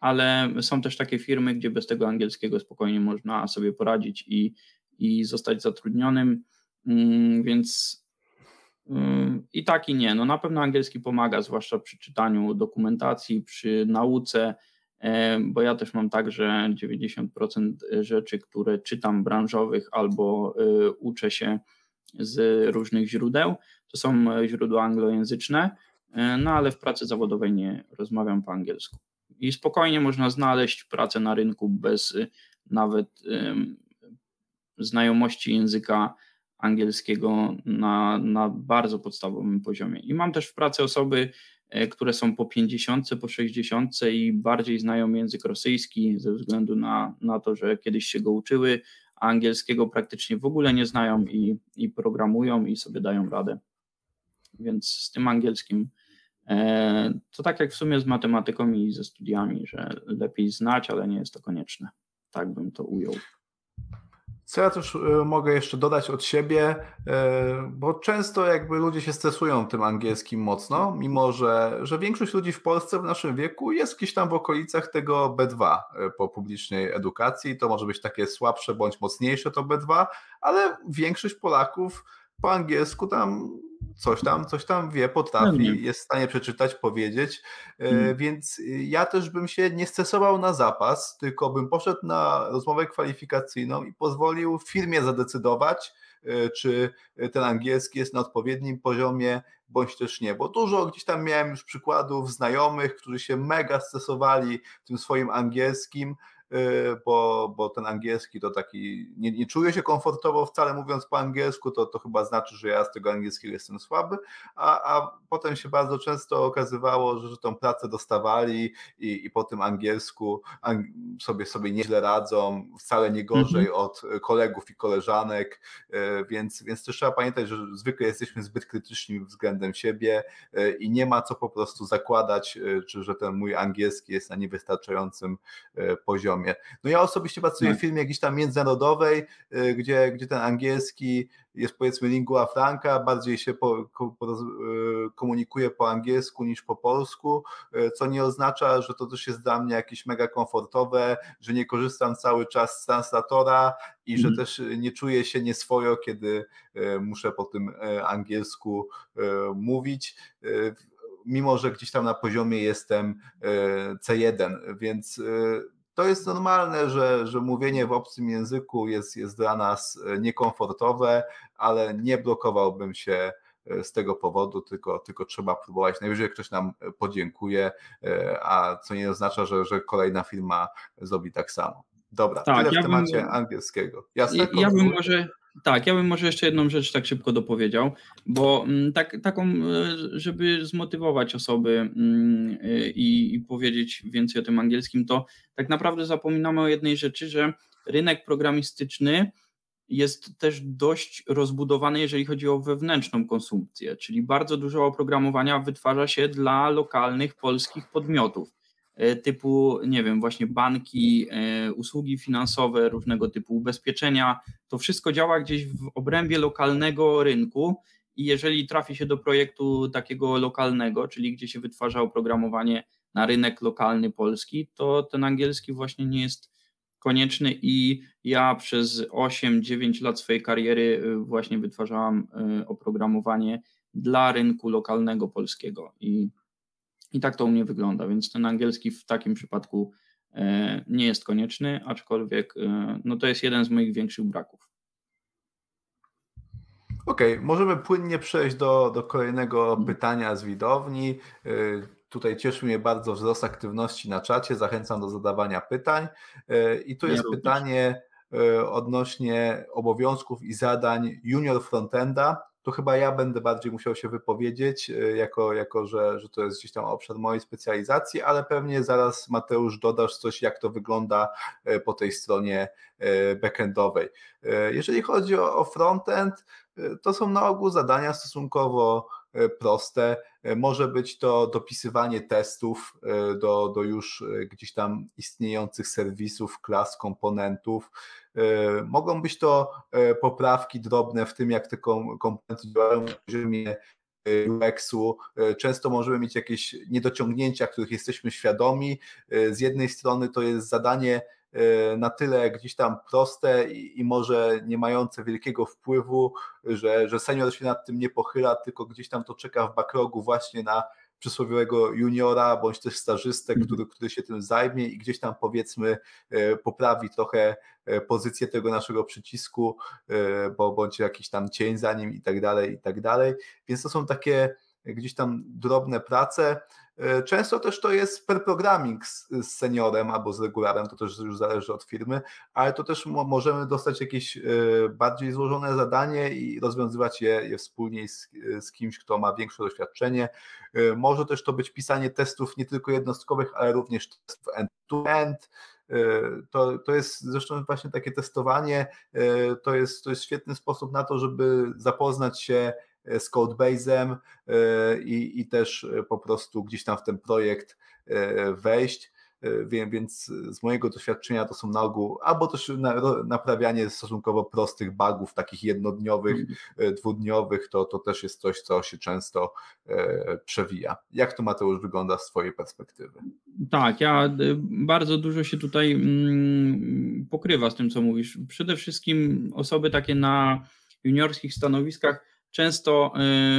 ale są też takie firmy, gdzie bez tego angielskiego spokojnie można sobie poradzić i, i zostać zatrudnionym, mm, więc i tak i nie. No na pewno angielski pomaga, zwłaszcza przy czytaniu dokumentacji, przy nauce bo ja też mam tak, że 90% rzeczy, które czytam branżowych albo uczę się z różnych źródeł, to są źródła anglojęzyczne, no ale w pracy zawodowej nie rozmawiam po angielsku. I spokojnie można znaleźć pracę na rynku bez nawet znajomości języka angielskiego na, na bardzo podstawowym poziomie. I mam też w pracy osoby, e, które są po 50, po 60 i bardziej znają język rosyjski ze względu na, na to, że kiedyś się go uczyły, a angielskiego praktycznie w ogóle nie znają i, i programują i sobie dają radę. Więc z tym angielskim e, to tak jak w sumie z matematyką i ze studiami, że lepiej znać, ale nie jest to konieczne. Tak bym to ujął. Co ja też e, mogę jeszcze dodać od siebie, e, bo często jakby ludzie się stresują tym angielskim mocno, mimo że, że większość ludzi w Polsce w naszym wieku jest gdzieś tam w okolicach tego B2 e, po publicznej edukacji. To może być takie słabsze bądź mocniejsze to B2, ale większość Polaków po angielsku tam coś tam, coś tam wie, potrafi, jest w stanie przeczytać, powiedzieć, hmm. więc ja też bym się nie stresował na zapas, tylko bym poszedł na rozmowę kwalifikacyjną i pozwolił firmie zadecydować, e, czy ten angielski jest na odpowiednim poziomie, bądź też nie, bo dużo gdzieś tam miałem już przykładów znajomych, którzy się mega stresowali tym swoim angielskim, bo, bo ten angielski to taki, nie, nie czuję się komfortowo wcale mówiąc po angielsku, to, to chyba znaczy, że ja z tego angielskiego jestem słaby, a, a potem się bardzo często okazywało, że, że tą pracę dostawali i, i po tym angielsku sobie, sobie nieźle radzą, wcale nie gorzej mhm. od kolegów i koleżanek, y, więc, więc też trzeba pamiętać, że zwykle jesteśmy zbyt krytyczni względem siebie y, i nie ma co po prostu zakładać, czy że ten mój angielski jest na niewystarczającym poziomie poziomie. No ja osobiście pracuję w tak. firmie jakiejś tam międzynarodowej, y, gdzie, gdzie ten angielski jest powiedzmy lingua franca, bardziej się po, po, y, komunikuje po angielsku niż po polsku, y, co nie oznacza, że to też jest dla mnie jakieś mega komfortowe, że nie korzystam cały czas z translatora i że mhm. też nie czuję się nieswojo, kiedy muszę po tym angielsku mówić mimo że gdzieś tam na poziomie jestem C1, więc to jest normalne, że, że mówienie w obcym języku jest, jest dla nas e, niekomfortowe, ale nie blokowałbym się e, z tego powodu, tylko, tylko trzeba próbować. Najwyżej ktoś nam e, podziękuje, a co nie oznacza, że, że kolejna firma zrobi tak samo. Dobra, tak, tyle ja w temacie bym, angielskiego. Jasne, ja bym może tak, ja bym może jeszcze jedną rzecz tak szybko dopowiedział, bo mm, tak, taką, e, żeby zmotywować osoby mm, e, i, i, powiedzieć więcej o tym angielskim, to tak naprawdę zapominamy o jednej rzeczy, że rynek programistyczny jest też dość rozbudowany, jeżeli chodzi o wewnętrzną konsumpcję, czyli bardzo dużo oprogramowania wytwarza się dla lokalnych polskich podmiotów. E, typu, nie wiem, właśnie banki, e, usługi finansowe, różnego typu ubezpieczenia. To wszystko działa gdzieś w obrębie lokalnego rynku i jeżeli trafi się do projektu takiego lokalnego, czyli gdzie się wytwarza oprogramowanie na rynek lokalny polski, to ten angielski właśnie nie jest konieczny i ja przez 8-9 lat swojej kariery e, właśnie wytwarzałam oprogramowanie dla rynku lokalnego polskiego i i tak to u mnie wygląda, więc ten angielski w takim przypadku e, nie jest konieczny, aczkolwiek e, no to jest jeden z moich większych braków. Okej, okay, możemy płynnie przejść do, do kolejnego mhm. pytania z widowni. E, tutaj cieszy mnie bardzo wzrost aktywności na czacie. Zachęcam do zadawania pytań. I tu jest ja pytanie odnośnie obowiązków i zadań junior frontenda to chyba ja będę bardziej musiał się wypowiedzieć, e, jako, jako że, że to jest gdzieś tam obszar mojej specjalizacji, ale pewnie zaraz Mateusz dodasz coś, jak to wygląda e, po tej stronie e, backendowej. Jeżeli chodzi o, o frontend, to są na ogół zadania stosunkowo proste. Może być to dopisywanie testów do, do już gdzieś tam istniejących serwisów, klas, komponentów, E, mogą być to e, poprawki drobne w tym, jak te komponenty działają na poziomie e, UX-u. Często możemy mieć jakieś niedociągnięcia, których jesteśmy świadomi. Z jednej strony to jest zadanie na tyle gdzieś tam proste i, i, może nie mające wielkiego wpływu, że, że senior się nad tym nie pochyla, tylko gdzieś tam to czeka w backlogu właśnie na przysłowiowego juniora bądź też stażystę, mhm. który, który się tym zajmie i gdzieś tam powiedzmy poprawi trochę pozycję tego naszego przycisku, bo bądź jakiś tam cień za nim i tak dalej, i tak dalej. Więc to są takie gdzieś tam drobne prace. E, często też to jest per programming z, z, seniorem albo z regularem, to też już zależy od firmy, ale to też możemy dostać jakieś e, bardziej złożone zadanie i rozwiązywać je, je wspólnie z, z kimś, kto ma większe doświadczenie. E, może też to być pisanie testów nie tylko jednostkowych, ale również testów end-to-end. To, to jest zresztą właśnie takie testowanie, to jest, to jest świetny sposób na to, żeby zapoznać się z codebase'em e, i, i też e, po prostu gdzieś tam w ten projekt wejść. Więc z mojego doświadczenia to są na ogół albo też naprawianie stosunkowo prostych bugów, takich jednodniowych, mm. dwudniowych, to, to też jest coś, co się często przewija. Jak to Mateusz wygląda z Twojej perspektywy? Tak, ja bardzo dużo się tutaj mm, pokrywa z tym, co mówisz. Przede wszystkim osoby takie na juniorskich stanowiskach często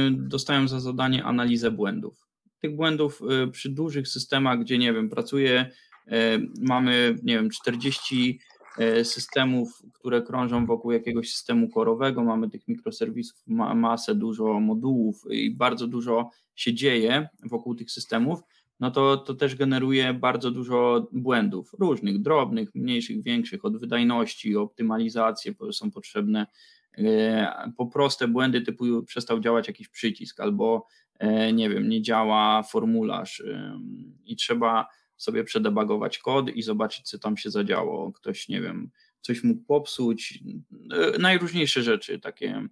y, dostają za zadanie analizę błędów. Tych błędów y, przy dużych systemach, gdzie nie wiem, pracuje, y, mamy nie wiem, 40 systemów, które krążą wokół jakiegoś systemu korowego, mamy tych mikroserwisów, masę, dużo modułów i bardzo dużo się dzieje wokół tych systemów, no to, to też generuje bardzo dużo błędów, różnych, drobnych, mniejszych, większych, od wydajności, optymalizacje są potrzebne, po proste błędy typu przestał działać jakiś przycisk albo e, nie wiem, nie działa formularz i trzeba sobie przedebagować kod i zobaczyć, co tam się zadziało. Ktoś, nie wiem, coś mógł popsuć, e, najróżniejsze rzeczy takie.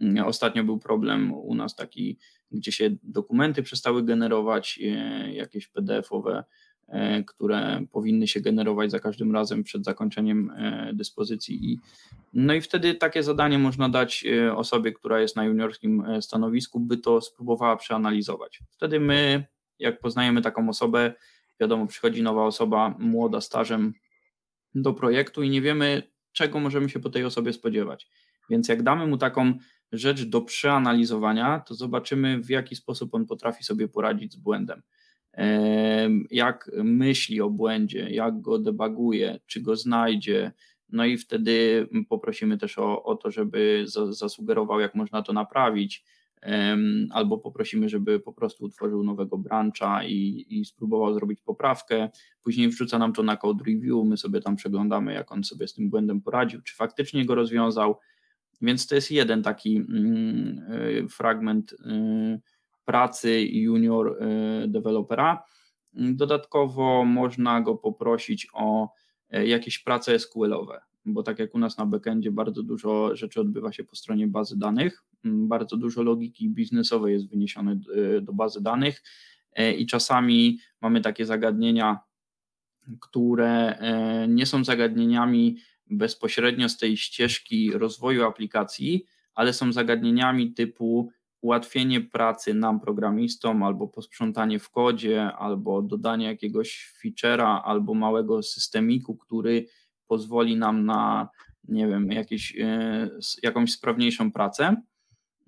Mm, ostatnio był problem u nas taki, gdzie się dokumenty przestały generować, jakieś PDF-owe E, które powinny się generować za każdym razem przed zakończeniem e, dyspozycji. I, no i wtedy takie zadanie można dać e, osobie, która jest na juniorskim stanowisku, by to spróbowała przeanalizować. Wtedy my, jak poznajemy taką osobę, wiadomo, przychodzi nowa osoba, młoda, stażem do projektu i nie wiemy, czego możemy się po tej osobie spodziewać. Więc jak damy mu taką rzecz do przeanalizowania, to zobaczymy, w jaki sposób on potrafi sobie poradzić z błędem jak myśli o błędzie, jak go debaguje, czy go znajdzie. No i wtedy poprosimy też o, o to, żeby zasugerował, jak można to naprawić, albo poprosimy, żeby po prostu utworzył nowego brancha i, i spróbował zrobić poprawkę. Później wrzuca nam to na code review, my sobie tam przeglądamy, jak on sobie z tym błędem poradził, czy faktycznie go rozwiązał. Więc to jest jeden taki mm, y, fragment y, pracy junior y, dewelopera. Dodatkowo można go poprosić o e, jakieś prace SQL-owe, bo tak jak u nas na backendzie bardzo dużo rzeczy odbywa się po stronie bazy danych, bardzo dużo logiki biznesowej jest wyniesione e, do bazy danych e, i czasami mamy takie zagadnienia, które nie są zagadnieniami bezpośrednio z tej ścieżki rozwoju aplikacji, ale są zagadnieniami typu ułatwienie pracy nam, programistom, albo posprzątanie w kodzie, albo dodanie jakiegoś feature'a, albo małego systemiku, który pozwoli nam na, nie wiem, jakieś, e, jakąś sprawniejszą pracę.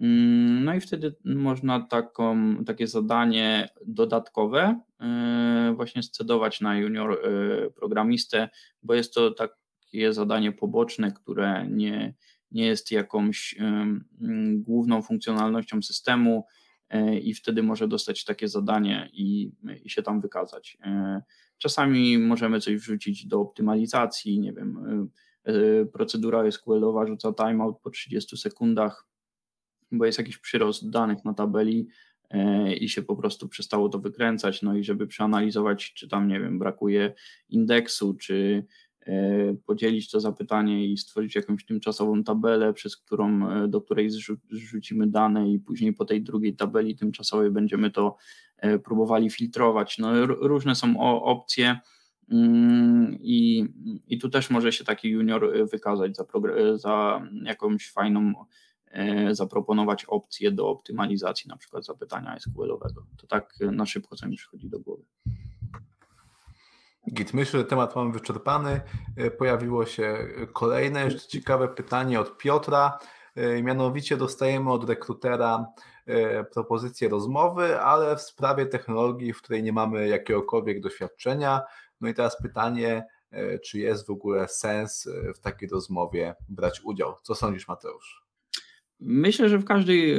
Mm, no i wtedy można taką, takie zadanie dodatkowe e, właśnie scedować na junior e, programistę, bo jest to takie zadanie poboczne, które nie, nie jest jakąś główną funkcjonalnością systemu e, i wtedy może dostać takie zadanie i, i się tam wykazać. E, czasami możemy coś wrzucić do optymalizacji, nie wiem, e, procedura SQL-owa rzuca timeout po 30 sekundach, bo jest jakiś przyrost danych na tabeli i się po prostu przestało to wykręcać, no i żeby przeanalizować, czy tam, nie wiem, brakuje indeksu, czy podzielić to zapytanie i stworzyć jakąś tymczasową tabelę, przez którą, e, do której zrzucimy dane i później po tej drugiej tabeli tymczasowej będziemy to e, próbowali filtrować. No, różne są opcje mm, i, i tu też może się taki junior wykazać za, za jakąś fajną zaproponować opcję do optymalizacji na przykład zapytania SQL-owego. To tak na szybko co mi przychodzi do głowy. Git, myślę, że temat mamy wyczerpany. E, pojawiło się kolejne jeszcze ciekawe pytanie od Piotra. Mianowicie dostajemy od rekrutera propozycję rozmowy, ale w sprawie technologii, w której nie mamy jakiegokolwiek doświadczenia. No i teraz pytanie, czy jest w ogóle sens w takiej rozmowie brać udział? Co sądzisz, Mateusz? Myślę, że w każdej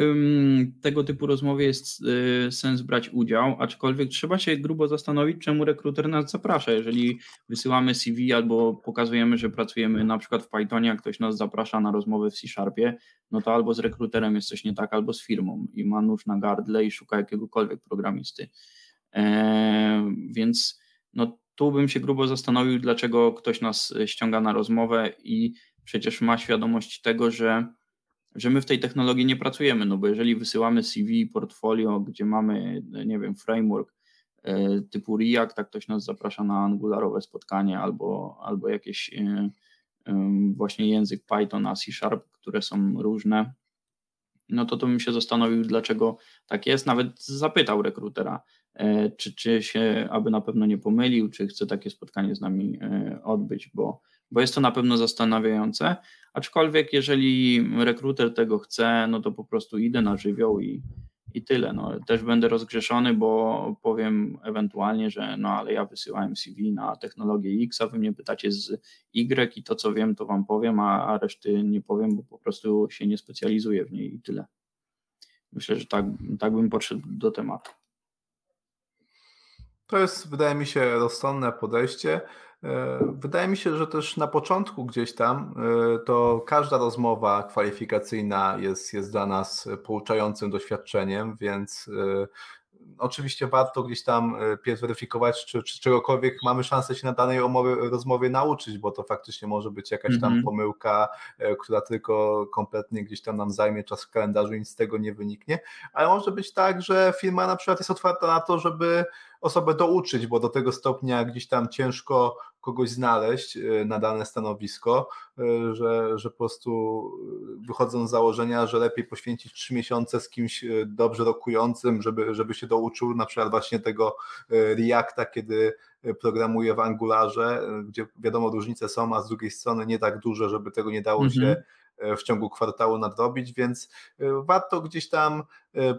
tego typu rozmowie jest y, sens brać udział, aczkolwiek trzeba się grubo zastanowić, czemu rekruter nas zaprasza. Jeżeli wysyłamy CV albo pokazujemy, że pracujemy na przykład w Pythonie, a ktoś nas zaprasza na rozmowę w C-Sharpie, no to albo z rekruterem jest coś nie tak, albo z firmą i ma nóż na gardle i szuka jakiegokolwiek programisty. E, więc no, tu bym się grubo zastanowił, dlaczego ktoś nas ściąga na rozmowę i przecież ma świadomość tego, że że my w tej technologii nie pracujemy, no bo jeżeli wysyłamy CV, portfolio, gdzie mamy, nie wiem, framework e, typu React, tak ktoś nas zaprasza na angularowe spotkanie albo, albo jakieś e, właśnie język Python, C Sharp, które są różne, no to to bym się zastanowił, dlaczego tak jest. Nawet zapytał rekrutera, e, czy, czy się aby na pewno nie pomylił, czy chce takie spotkanie z nami odbyć, bo, bo jest to na pewno zastanawiające. Aczkolwiek, jeżeli rekruter tego chce, no to po prostu idę na żywioł i, i tyle. No, też będę rozgrzeszony, bo powiem ewentualnie, że no ale ja wysyłałem CV na technologię X, a wy mnie pytacie z Y i to co wiem, to wam powiem, a, a reszty nie powiem, bo po prostu się nie specjalizuję w niej i tyle. Myślę, że tak, tak bym podszedł do tematu. To jest, wydaje mi się, rozsądne podejście. E, wydaje mi się, że też na początku gdzieś tam e, to każda rozmowa kwalifikacyjna jest, jest dla nas pouczającym doświadczeniem, więc e, oczywiście warto gdzieś tam pierw weryfikować, czy, czy czegokolwiek mamy szansę się na danej umowie, rozmowie nauczyć, bo to faktycznie może być jakaś tam mm -hmm. pomyłka, która tylko kompletnie gdzieś tam nam zajmie czas w kalendarzu i nic z tego nie wyniknie, ale może być tak, że firma na przykład jest otwarta na to, żeby osobę douczyć, bo do tego stopnia gdzieś tam ciężko kogoś znaleźć e, na dane stanowisko, e, że, że po prostu wychodzą z założenia, że lepiej poświęcić trzy miesiące z kimś e, dobrze rokującym, żeby, żeby się douczył na przykład właśnie tego Reacta, kiedy programuje w Angularze, gdzie wiadomo różnice są, a z drugiej strony nie tak duże, żeby tego nie dało się mhm. w ciągu kwartału nadrobić, więc warto gdzieś tam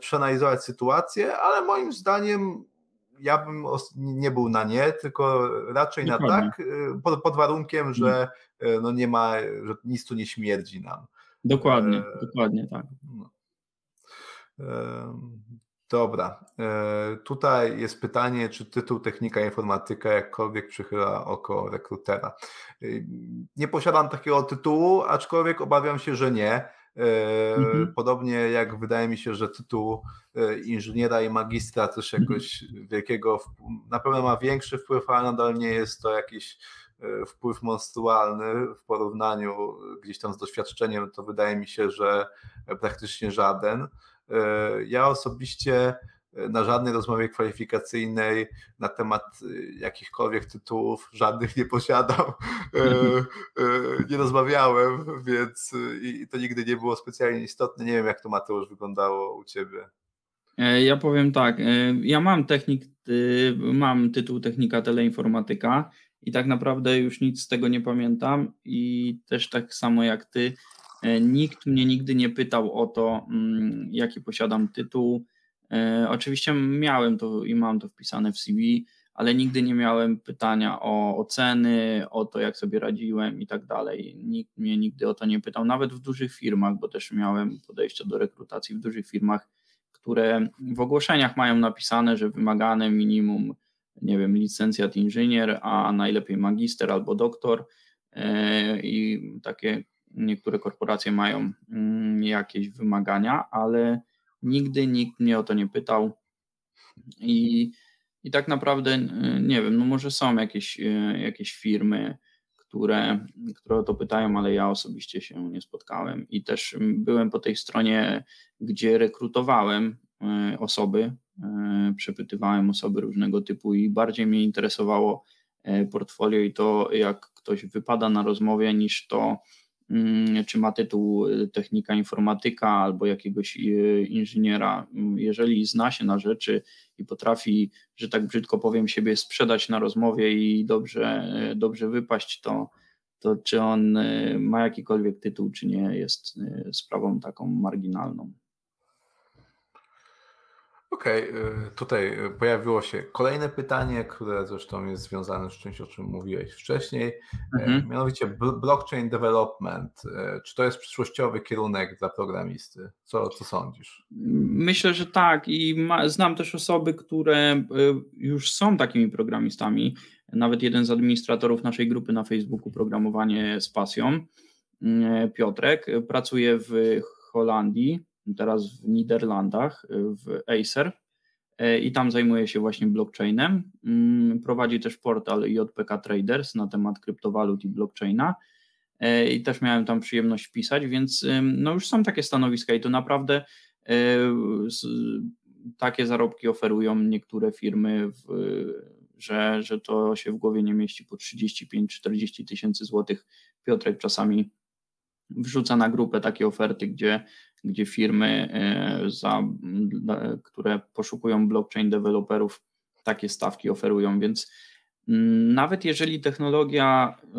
przeanalizować sytuację, ale moim zdaniem ja bym nie był na nie, tylko raczej Dokładnie. na tak, y, pod, pod warunkiem, że mm. y, no nie ma, że nic tu nie śmierdzi nam. Dokładnie, e, dokładnie tak. No. E, dobra. E, tutaj jest pytanie, czy tytuł Technika Informatyka jakkolwiek przychyla oko rekrutera. Nie posiadam takiego tytułu, aczkolwiek obawiam się, że nie Mhm. Podobnie jak wydaje mi się, że tytuł e, inżyniera i magistra też mhm. jakoś wielkiego, na pewno ma większy wpływ, ale nadal nie jest to jakiś e, wpływ monstrualny w porównaniu gdzieś tam z doświadczeniem, to wydaje mi się, że praktycznie żaden. E, ja osobiście na żadnej rozmowie kwalifikacyjnej na temat y, jakichkolwiek tytułów, żadnych nie posiadam, e, e, nie rozmawiałem, więc y, i to nigdy nie było specjalnie istotne. Nie wiem, jak to Mateusz wyglądało u Ciebie. E, ja powiem tak, ja mam technik, y, mam tytuł technika teleinformatyka i tak naprawdę już nic z tego nie pamiętam i też tak samo jak ty, nikt mnie nigdy nie pytał o to, mm, jaki posiadam tytuł, oczywiście miałem to i mam to wpisane w CV, ale nigdy nie miałem pytania o oceny, o to, jak sobie radziłem i tak dalej. Nikt mnie nigdy o to nie pytał, nawet w dużych firmach, bo też miałem podejście do rekrutacji w dużych firmach, które w ogłoszeniach mają napisane, że wymagane minimum, nie wiem, licencjat inżynier, a najlepiej magister albo doktor. E, I takie niektóre korporacje mają mm, jakieś wymagania, ale Nigdy nikt mnie o to nie pytał. I, i tak naprawdę nie wiem, no może są jakieś, jakieś firmy, które, które o to pytają, ale ja osobiście się nie spotkałem. I też byłem po tej stronie, gdzie rekrutowałem e, osoby, przepytywałem osoby różnego typu i bardziej mnie interesowało portfolio i to, jak ktoś wypada na rozmowie, niż to, czy ma tytuł y, technika informatyka albo jakiegoś y, inżyniera, mm, jeżeli zna się na rzeczy i potrafi, że tak brzydko powiem, siebie sprzedać na rozmowie i dobrze, y, dobrze wypaść, to, to czy on ma jakikolwiek tytuł, czy nie, jest sprawą taką marginalną. Okej, okay, tutaj pojawiło się kolejne pytanie, które zresztą jest związane z czymś, o czym mówiłeś wcześniej, mhm. mianowicie blockchain development. Czy to jest przyszłościowy kierunek dla programisty? Co, co sądzisz? Myślę, że tak i ma, znam też osoby, które już są takimi programistami. Nawet jeden z administratorów naszej grupy na Facebooku Programowanie z pasją, Piotrek, pracuje w Holandii teraz w Niderlandach, w Acer e, i tam zajmuje się właśnie blockchainem. Mm, prowadzi też portal JPK Traders na temat kryptowalut i blockchaina e, i też miałem tam przyjemność pisać, więc no już są takie stanowiska i to naprawdę e, takie zarobki oferują niektóre firmy, w, że, że to się w głowie nie mieści po 35-40 tysięcy złotych. Piotrek czasami wrzuca na grupę takie oferty, gdzie gdzie firmy, e, za, które poszukują blockchain deweloperów, takie stawki oferują, więc mm, nawet jeżeli technologia e,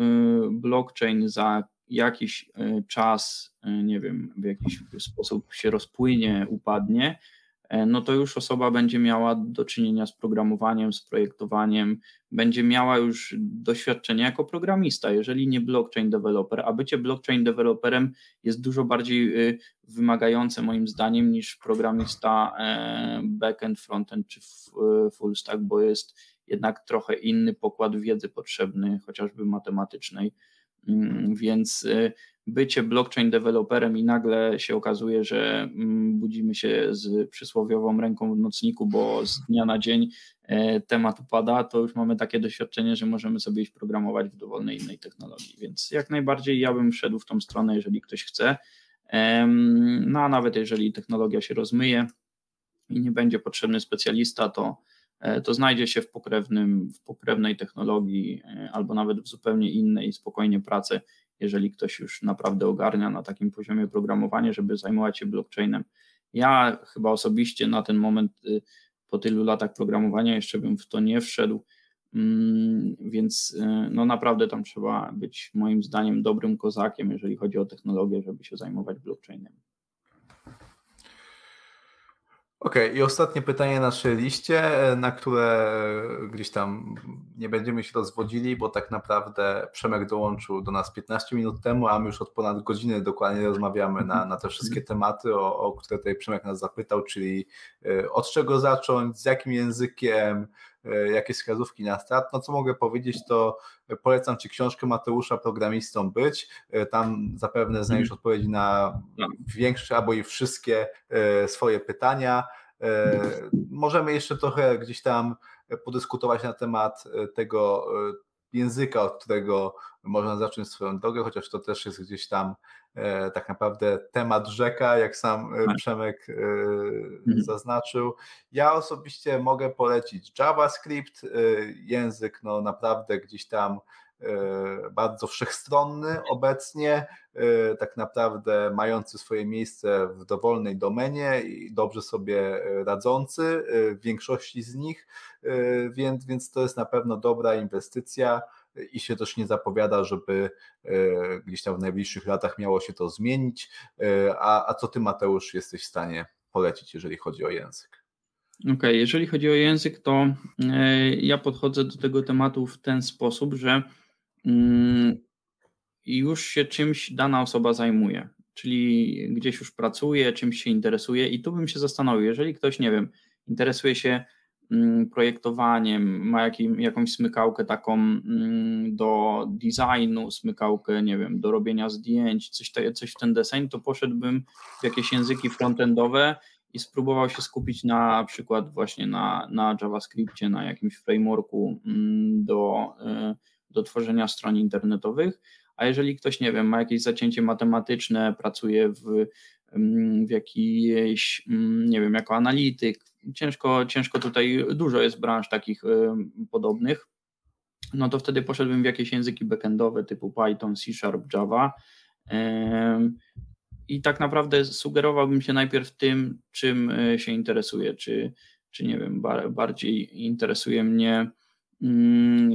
blockchain za jakiś e, czas, nie wiem, w jakiś sposób się rozpłynie, upadnie, no to już osoba będzie miała do czynienia z programowaniem, z projektowaniem, będzie miała już doświadczenie jako programista, jeżeli nie blockchain developer, a bycie blockchain developerem jest dużo bardziej y, wymagające moim zdaniem niż programista e, backend, frontend czy y, full stack, bo jest jednak trochę inny pokład wiedzy potrzebny, chociażby matematycznej, więc y, bycie blockchain deweloperem i nagle się okazuje, że mm, budzimy się z przysłowiową ręką w nocniku, bo z dnia na dzień e, temat upada, to już mamy takie doświadczenie, że możemy sobie iść programować w dowolnej innej technologii. Więc jak najbardziej ja bym wszedł w tą stronę, jeżeli ktoś chce. No a nawet jeżeli technologia się rozmyje i nie będzie potrzebny specjalista, to to znajdzie się w, pokrewnym, w pokrewnej technologii e, albo nawet w zupełnie innej spokojnie pracy jeżeli ktoś już naprawdę ogarnia na takim poziomie programowanie, żeby zajmować się blockchainem. Ja chyba osobiście na ten moment y, po tylu latach programowania jeszcze bym w to nie wszedł, mm, więc y, no naprawdę tam trzeba być moim zdaniem dobrym kozakiem, jeżeli chodzi o technologię, żeby się zajmować blockchainem. Okej, okay, i ostatnie pytanie na naszej liście, e, na które gdzieś tam nie będziemy się rozwodzili, bo tak naprawdę Przemek dołączył do nas 15 minut temu, a my już od ponad godziny dokładnie rozmawiamy na, na te wszystkie tematy, o, o które tutaj Przemek nas zapytał, czyli e, od czego zacząć, z jakim językiem, e, jakie wskazówki na start. No co mogę powiedzieć, to polecam Ci książkę Mateusza Programistą Być. Tam zapewne znajdziesz mhm. odpowiedzi na no. większe albo i wszystkie swoje pytania. E, możemy jeszcze trochę gdzieś tam podyskutować na temat e, tego e, języka, od którego można zacząć swoją drogę, chociaż to też jest gdzieś tam tak naprawdę temat rzeka, jak sam tak. Przemek mhm. zaznaczył. Ja osobiście mogę polecić JavaScript, język no naprawdę gdzieś tam E, bardzo wszechstronny obecnie, e, tak naprawdę mający swoje miejsce w dowolnej domenie i dobrze sobie radzący e, w większości z nich, więc, więc to jest na pewno dobra inwestycja i się też nie zapowiada, żeby gdzieś tam w najbliższych latach miało się to zmienić. A, a co ty, Mateusz, jesteś w stanie polecić, jeżeli chodzi o język? Okej, okay, jeżeli chodzi o język, to ja podchodzę do tego tematu w ten sposób, że już się czymś dana osoba zajmuje, czyli gdzieś już pracuje, czymś się interesuje i tu bym się zastanowił, jeżeli ktoś, nie wiem, interesuje się mm, projektowaniem, ma jakim, jakąś smykałkę taką mm, do designu, smykałkę, nie wiem, do robienia zdjęć, coś, coś w ten deseń, to poszedłbym w jakieś języki frontendowe i spróbował się skupić na przykład właśnie na, na JavaScriptie, na jakimś frameworku do y, do tworzenia stron internetowych, a jeżeli ktoś, nie wiem, ma jakieś zacięcie matematyczne, pracuje w, w jakiejś, nie wiem, jako analityk, ciężko, ciężko tutaj, dużo jest branż takich podobnych, no to wtedy poszedłbym w jakieś języki backendowe typu Python, C Sharp, Java. I tak naprawdę sugerowałbym się najpierw tym, czym e, się interesuje, czy, czy nie wiem, bardziej interesuje mnie mm,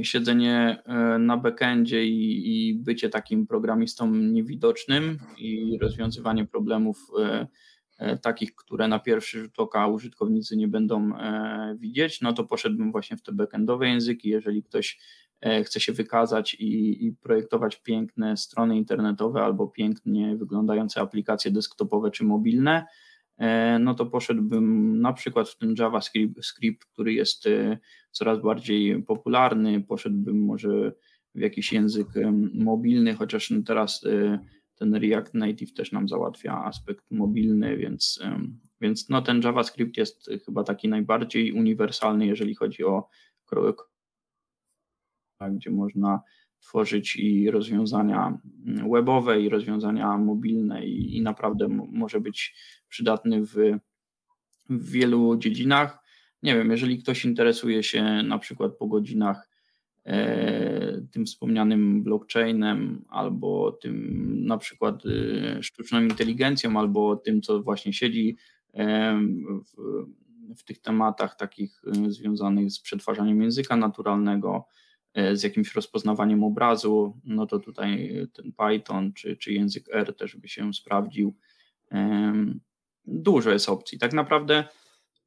siedzenie na backendzie i, i bycie takim programistą niewidocznym i rozwiązywanie problemów takich, które na pierwszy rzut oka użytkownicy nie będą widzieć, no to poszedłbym właśnie w te backendowe języki. Jeżeli ktoś E, chce się wykazać i, i, projektować piękne strony internetowe albo pięknie wyglądające aplikacje desktopowe czy mobilne, e, no to poszedłbym na przykład w ten JavaScript, script, który jest e, coraz bardziej popularny, poszedłbym może w jakiś język mobilny, chociaż teraz ten React Native też nam załatwia aspekt mobilny, więc, więc no ten JavaScript jest chyba taki najbardziej uniwersalny, jeżeli chodzi o gdzie można tworzyć i rozwiązania webowe, i rozwiązania mobilne, i, i naprawdę może być przydatny w, w wielu dziedzinach. Nie wiem, jeżeli ktoś interesuje się na przykład po godzinach e, tym wspomnianym blockchainem, albo tym na przykład e, sztuczną inteligencją, albo tym, co właśnie siedzi e, w, w tych tematach takich związanych z przetwarzaniem języka naturalnego, z jakimś rozpoznawaniem obrazu, no to tutaj ten Python czy, czy język R też by się sprawdził. Dużo jest opcji. Tak naprawdę,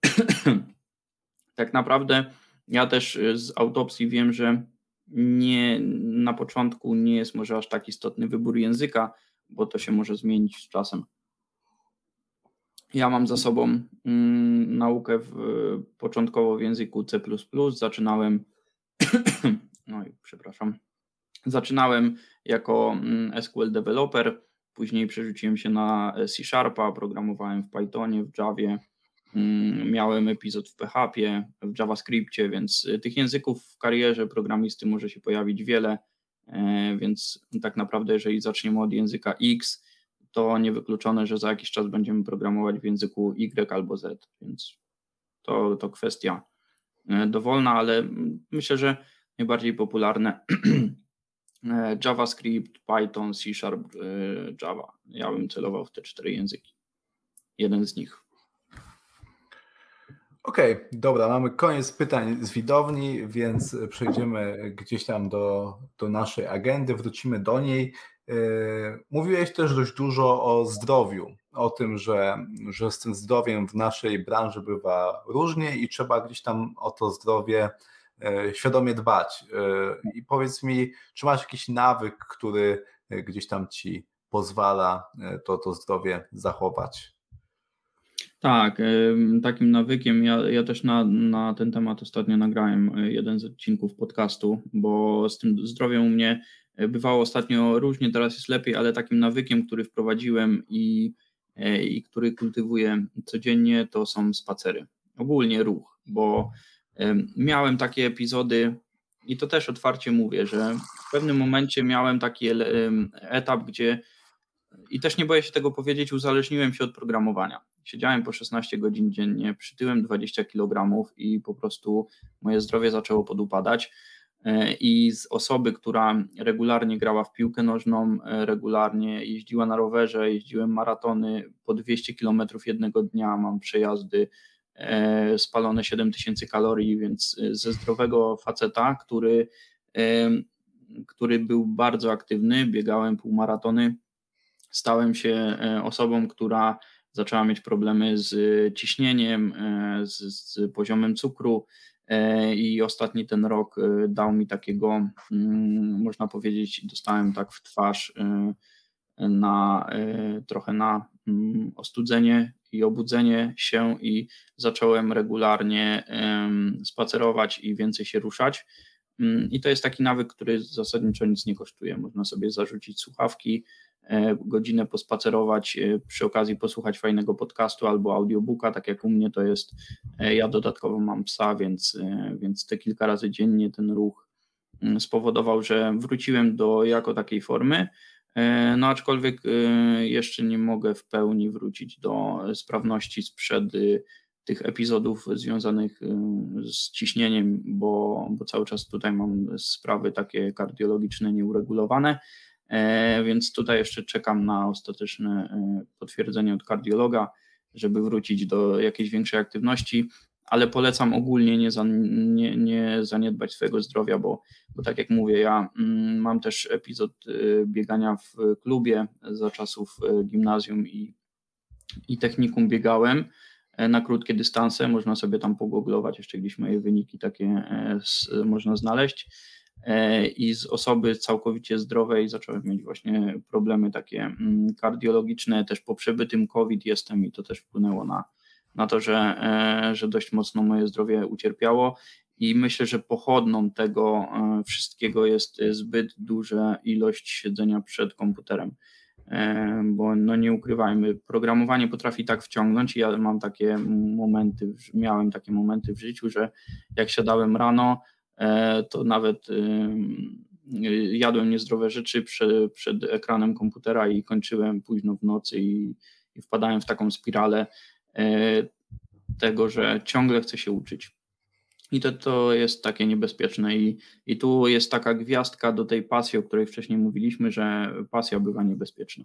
tak naprawdę ja też z autopsji wiem, że nie, na początku nie jest może aż tak istotny wybór języka, bo to się może zmienić z czasem. Ja mam za sobą mm, naukę w, początkowo w języku C. Zaczynałem no i przepraszam. Zaczynałem jako mm, SQL developer, później przerzuciłem się na C Sharpa, programowałem w Pythonie, w Javie, mm, miałem epizod w PHP, w JavaScriptie, więc y, tych języków w karierze programisty może się pojawić wiele, e, więc tak naprawdę jeżeli zaczniemy od języka X, to niewykluczone, że za jakiś czas będziemy programować w języku Y albo Z, więc to, to kwestia e, dowolna, ale myślę, że najbardziej popularne e, JavaScript, Python, C Sharp, e, Java. Ja bym celował w te cztery języki. Jeden z nich. Okej, okay, dobra, mamy koniec pytań z widowni, więc przejdziemy gdzieś tam do, do naszej agendy, wrócimy do niej. E, mówiłeś też dość dużo o zdrowiu, o tym, że, że z tym zdrowiem w naszej branży bywa różnie i trzeba gdzieś tam o to zdrowie świadomie dbać. E, I powiedz mi, czy masz jakiś nawyk, który e, gdzieś tam ci pozwala to, to zdrowie zachować? Tak, takim nawykiem, ja, ja też na, na ten temat ostatnio nagrałem jeden z odcinków podcastu, bo z tym zdrowiem u mnie bywało ostatnio różnie, teraz jest lepiej, ale takim nawykiem, który wprowadziłem i, i który kultywuję codziennie, to są spacery. Ogólnie ruch, bo miałem takie epizody, i to też otwarcie mówię, że w pewnym momencie miałem taki etap, gdzie i też nie boję się tego powiedzieć, uzależniłem się od programowania. Siedziałem po 16 godzin dziennie, przytyłem 20 kg i po prostu moje zdrowie zaczęło podupadać. E, I z osoby, która regularnie grała w piłkę nożną, e, regularnie jeździła na rowerze, jeździłem maratony po 200 km jednego dnia, mam przejazdy spalone 7000 kalorii, więc e, ze zdrowego faceta, który, e, który był bardzo aktywny, biegałem półmaratony, stałem się osobą, która zaczęła mieć problemy z ciśnieniem, z, z poziomem cukru, i ostatni ten rok dał mi takiego, mm, można powiedzieć, dostałem tak w twarz na trochę na mm, ostudzenie i obudzenie się i zacząłem regularnie spacerować i więcej się ruszać. Mm, I to jest taki nawyk, który zasadniczo nic nie kosztuje. Można sobie zarzucić słuchawki, e, godzinę pospacerować, e, przy okazji posłuchać fajnego podcastu albo audiobooka, tak jak u mnie to jest. E, ja dodatkowo mam psa, więc, więc te kilka razy dziennie ten ruch mm, spowodował, że wróciłem do jako takiej formy. E, no aczkolwiek e, jeszcze nie mogę w pełni wrócić do sprawności sprzed y, tych epizodów związanych y, z ciśnieniem, bo, bo cały czas tutaj mam sprawy takie kardiologiczne nieuregulowane, e, więc tutaj jeszcze czekam na ostateczne potwierdzenie od kardiologa, żeby wrócić do jakiejś większej aktywności. Ale polecam ogólnie nie, za, nie, nie zaniedbać swojego zdrowia, bo, bo tak jak mówię, ja mm, mam też epizod y, biegania w klubie za czasów y, gimnazjum i, i technikum biegałem e, na krótkie dystanse, można sobie tam pogooglować, jeszcze gdzieś moje wyniki takie e, można znaleźć. E, i z osoby całkowicie zdrowej zacząłem mieć właśnie problemy takie mm, kardiologiczne, też po przebytym COVID jestem i to też wpłynęło na, na to, że, e, że dość mocno moje zdrowie ucierpiało. I myślę, że pochodną tego e, wszystkiego jest zbyt duża ilość siedzenia przed komputerem. E, bo no nie ukrywajmy, programowanie potrafi tak wciągnąć ja mam takie momenty, miałem takie momenty w życiu, że jak siadałem rano, to nawet jadłem niezdrowe rzeczy przed, przed ekranem komputera i kończyłem późno w nocy i, i wpadałem w taką spiralę E, tego, że ciągle chce się uczyć. I to, to jest takie niebezpieczne. I, I tu jest taka gwiazdka do tej pasji, o której wcześniej mówiliśmy, że pasja bywa niebezpieczna.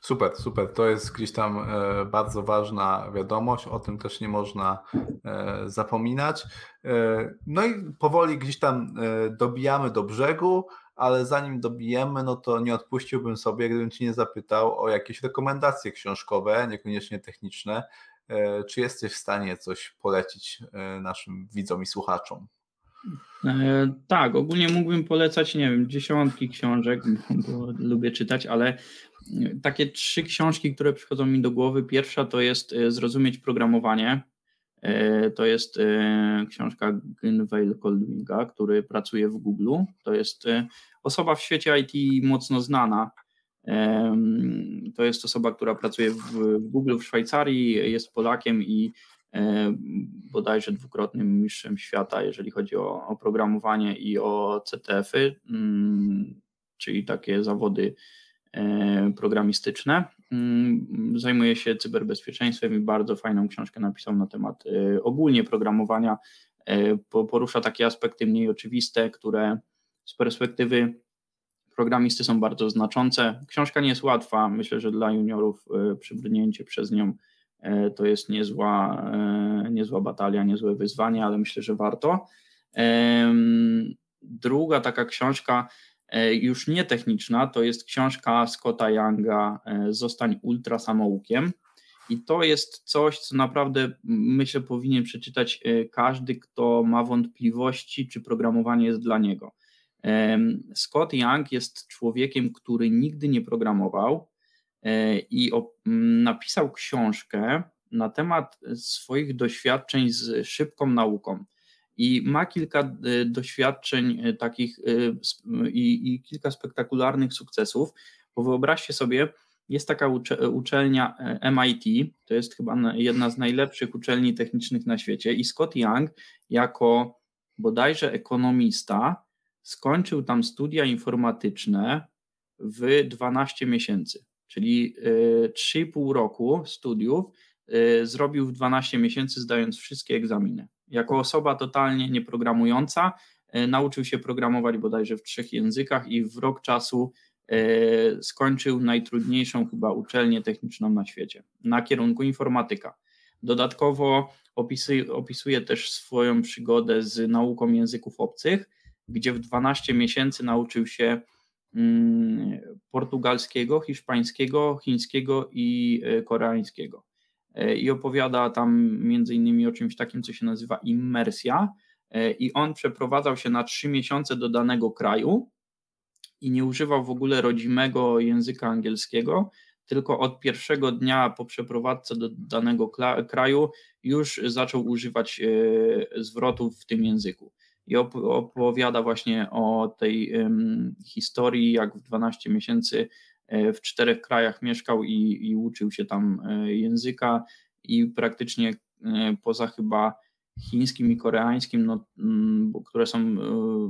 Super, super. To jest gdzieś tam e, bardzo ważna wiadomość, o tym też nie można e, zapominać. No i powoli gdzieś tam dobijamy do brzegu ale zanim dobijemy, no to nie odpuściłbym sobie, gdybym Cię nie zapytał o jakieś rekomendacje książkowe, niekoniecznie techniczne. E, czy jesteś w stanie coś polecić e, naszym widzom i słuchaczom? E, tak, ogólnie mógłbym polecać, nie wiem, dziesiątki książek, bo lubię czytać, ale takie trzy książki, które przychodzą mi do głowy. Pierwsza to jest Zrozumieć programowanie. To jest książka Gunvale Coldwinga, który pracuje w Google. To jest osoba w świecie IT mocno znana. To jest osoba, która pracuje w Google w Szwajcarii, jest Polakiem i bodajże dwukrotnym mistrzem świata, jeżeli chodzi o oprogramowanie i o CTF-y, mm, czyli takie zawody programistyczne. Mm, zajmuje się cyberbezpieczeństwem i bardzo fajną książkę napisał na temat e, ogólnie programowania. E, porusza takie aspekty mniej oczywiste, które z perspektywy programisty są bardzo znaczące. Książka nie jest łatwa. Myślę, że dla juniorów e, przybrnięcie przez nią e, to jest niezła, e, niezła batalia, niezłe wyzwanie, ale myślę, że warto. Druga taka książka, już nie techniczna, to jest książka Scotta Younga Zostań ultra samoukiem. I to jest coś, co naprawdę myślę powinien przeczytać każdy, kto ma wątpliwości, czy programowanie jest dla niego. Scott Young jest człowiekiem, który nigdy nie programował e, i napisał książkę na temat swoich doświadczeń z szybką nauką. I ma kilka e, doświadczeń e, takich i, i kilka spektakularnych sukcesów, bo wyobraźcie sobie, jest taka uczelnia MIT, to jest chyba jedna z najlepszych uczelni technicznych na świecie, i Scott Young, jako bodajże ekonomista, skończył tam studia informatyczne w 12 miesięcy, czyli 3,5 e, roku studiów e, zrobił w 12 miesięcy, zdając wszystkie egzaminy. Jako osoba totalnie nieprogramująca, e, nauczył się programować bodajże w trzech językach i w rok czasu skończył najtrudniejszą chyba uczelnię techniczną na świecie na kierunku informatyka. Dodatkowo opisuje, opisuje też swoją przygodę z nauką języków obcych gdzie w 12 miesięcy nauczył się mm, portugalskiego, hiszpańskiego, chińskiego i e, koreańskiego. E, I opowiada tam między innymi o czymś takim, co się nazywa immersja. E, I on przeprowadzał się na trzy miesiące do danego kraju i nie używał w ogóle rodzimego języka angielskiego, tylko od pierwszego dnia po przeprowadzce do danego kraju już zaczął używać zwrotów w tym języku i opowiada właśnie o tej historii, jak w 12 miesięcy e, w czterech krajach mieszkał i, i uczył się tam e, języka i praktycznie e, poza chyba chińskim i koreańskim, no, mm, które są e,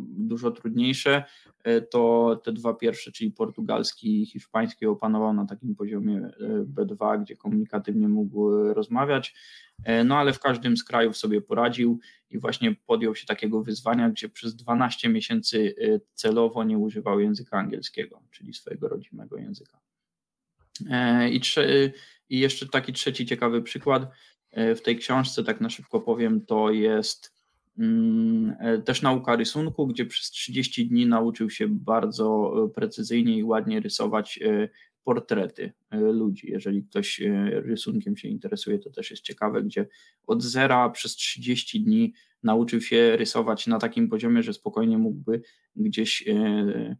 dużo trudniejsze, e, to te dwa pierwsze, czyli portugalski i hiszpański, opanował na takim poziomie e, B2, gdzie komunikatywnie mógł rozmawiać. No ale w każdym z krajów sobie poradził i właśnie podjął się takiego wyzwania, gdzie przez 12 miesięcy celowo nie używał języka angielskiego, czyli swojego rodzimego języka. I, trze- i jeszcze taki trzeci ciekawy przykład w tej książce, tak na szybko powiem, to jest mm, też nauka rysunku, gdzie przez 30 dni nauczył się bardzo precyzyjnie i ładnie rysować portrety ludzi. Jeżeli ktoś rysunkiem się interesuje, to też jest ciekawe, gdzie od zera przez 30 dni nauczył się rysować na takim poziomie, że spokojnie mógłby gdzieś E,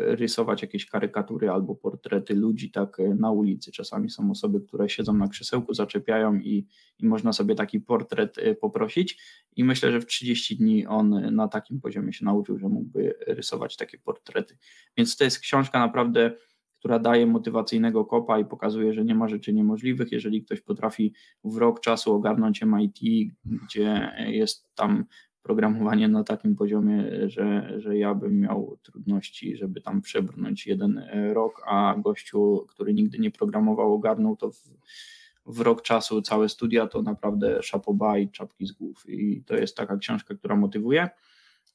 rysować jakieś karykatury albo portrety ludzi tak e, na ulicy. Czasami są osoby, które siedzą na krzesełku, zaczepiają i, i można sobie taki portret e, poprosić i myślę, że w 30 dni on na takim poziomie się nauczył, że mógłby rysować takie portrety. Więc to jest książka naprawdę która daje motywacyjnego kopa i pokazuje, że nie ma rzeczy niemożliwych. Jeżeli ktoś potrafi w rok czasu ogarnąć MIT, gdzie jest tam programowanie na takim poziomie, że, że ja bym miał trudności, żeby tam przebrnąć jeden e, rok, a gościu, który nigdy nie programował, ogarnął to w, w rok czasu całe studia, to naprawdę szapoba i czapki z głów. I to jest taka książka, która motywuje.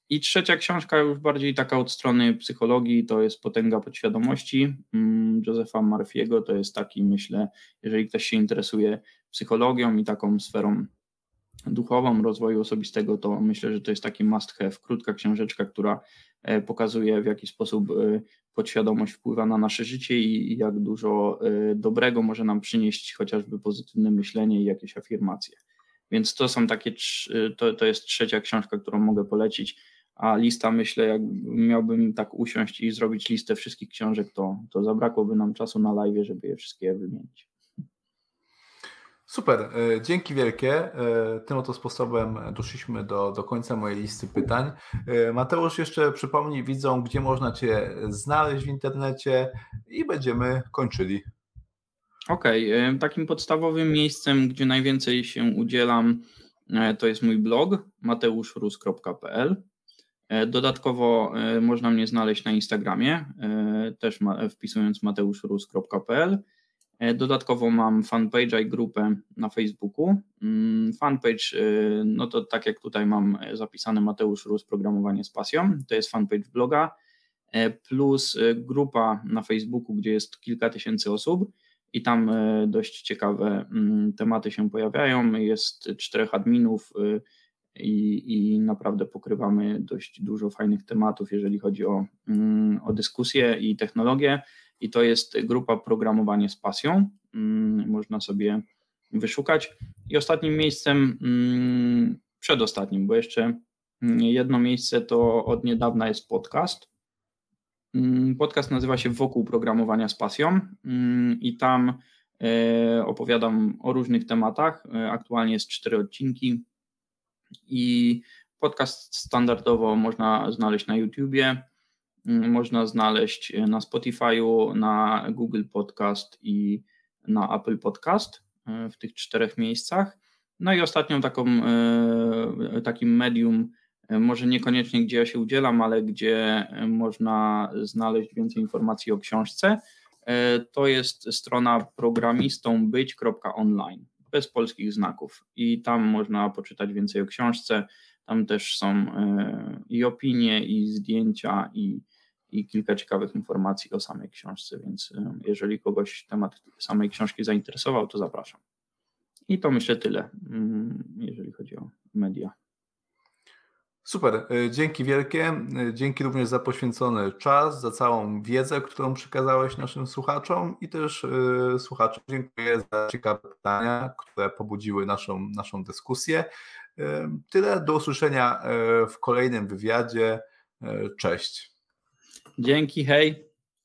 I trzecia książka, już bardziej taka od strony psychologii, to jest Potęga Podświadomości mm, Josefa Marfiego. To jest taki, myślę, jeżeli ktoś się interesuje psychologią i taką sferą duchową, rozwoju osobistego, to myślę, że to jest taki must have, krótka książeczka, która e, pokazuje w jaki sposób e, podświadomość wpływa na nasze życie i jak dużo e, dobrego może nam przynieść chociażby pozytywne myślenie i jakieś afirmacje. Więc to są takie, to, to jest trzecia książka, którą mogę polecić, a lista myślę, jak miałbym tak usiąść i zrobić listę wszystkich książek, to, to zabrakłoby nam czasu na live, żeby je wszystkie wymienić. Super, e, dzięki wielkie. E, tym oto sposobem doszliśmy do, do końca mojej listy pytań. E, Mateusz, jeszcze przypomnij widzom, gdzie można Cię znaleźć w internecie i będziemy kończyli. Okej, okay. takim podstawowym miejscem, gdzie najwięcej się udzielam, to jest mój blog mateuszrus.pl. Dodatkowo można mnie znaleźć na Instagramie, też wpisując mateuszrus.pl. E, dodatkowo mam fanpage'a i grupę na Facebooku. Mm, fanpage, e, no to tak jak tutaj mam zapisane Mateusz Rus Programowanie z pasją, to jest fanpage bloga, e, plus grupa na Facebooku, gdzie jest kilka tysięcy osób i tam dość ciekawe mm, tematy się pojawiają. Jest czterech adminów i, i naprawdę pokrywamy dość dużo fajnych tematów, jeżeli chodzi o, mm, o dyskusję i technologię i to jest grupa Programowanie z pasją. Mm, można sobie wyszukać. I ostatnim miejscem, mm, przedostatnim, bo jeszcze jedno miejsce to od niedawna jest podcast. Mm, podcast nazywa się Wokół Programowania z pasją i tam e, opowiadam o różnych tematach. E, aktualnie jest cztery odcinki i podcast standardowo można znaleźć na YouTubie. Można znaleźć e, na Spotify'u, na Google Podcast i na Apple Podcast e, w tych czterech miejscach. No i ostatnią taką, e, takim medium, może niekoniecznie gdzie ja się udzielam, ale gdzie można znaleźć więcej informacji o książce, to jest strona programistąbyć.online bez polskich znaków i tam można poczytać więcej o książce. Tam też są i opinie, i zdjęcia, i i kilka ciekawych informacji o samej książce, więc jeżeli kogoś temat samej książki zainteresował, to zapraszam. I to myślę tyle, mm, jeżeli chodzi o media. Super, e, dzięki wielkie. E, dzięki również za poświęcony czas, za całą wiedzę, którą przekazałeś naszym słuchaczom i też y, słuchaczom dziękuję za ciekawe pytania, które pobudziły naszą, naszą dyskusję. Tyle, do usłyszenia w kolejnym wywiadzie. Cześć. Dzięki, hej.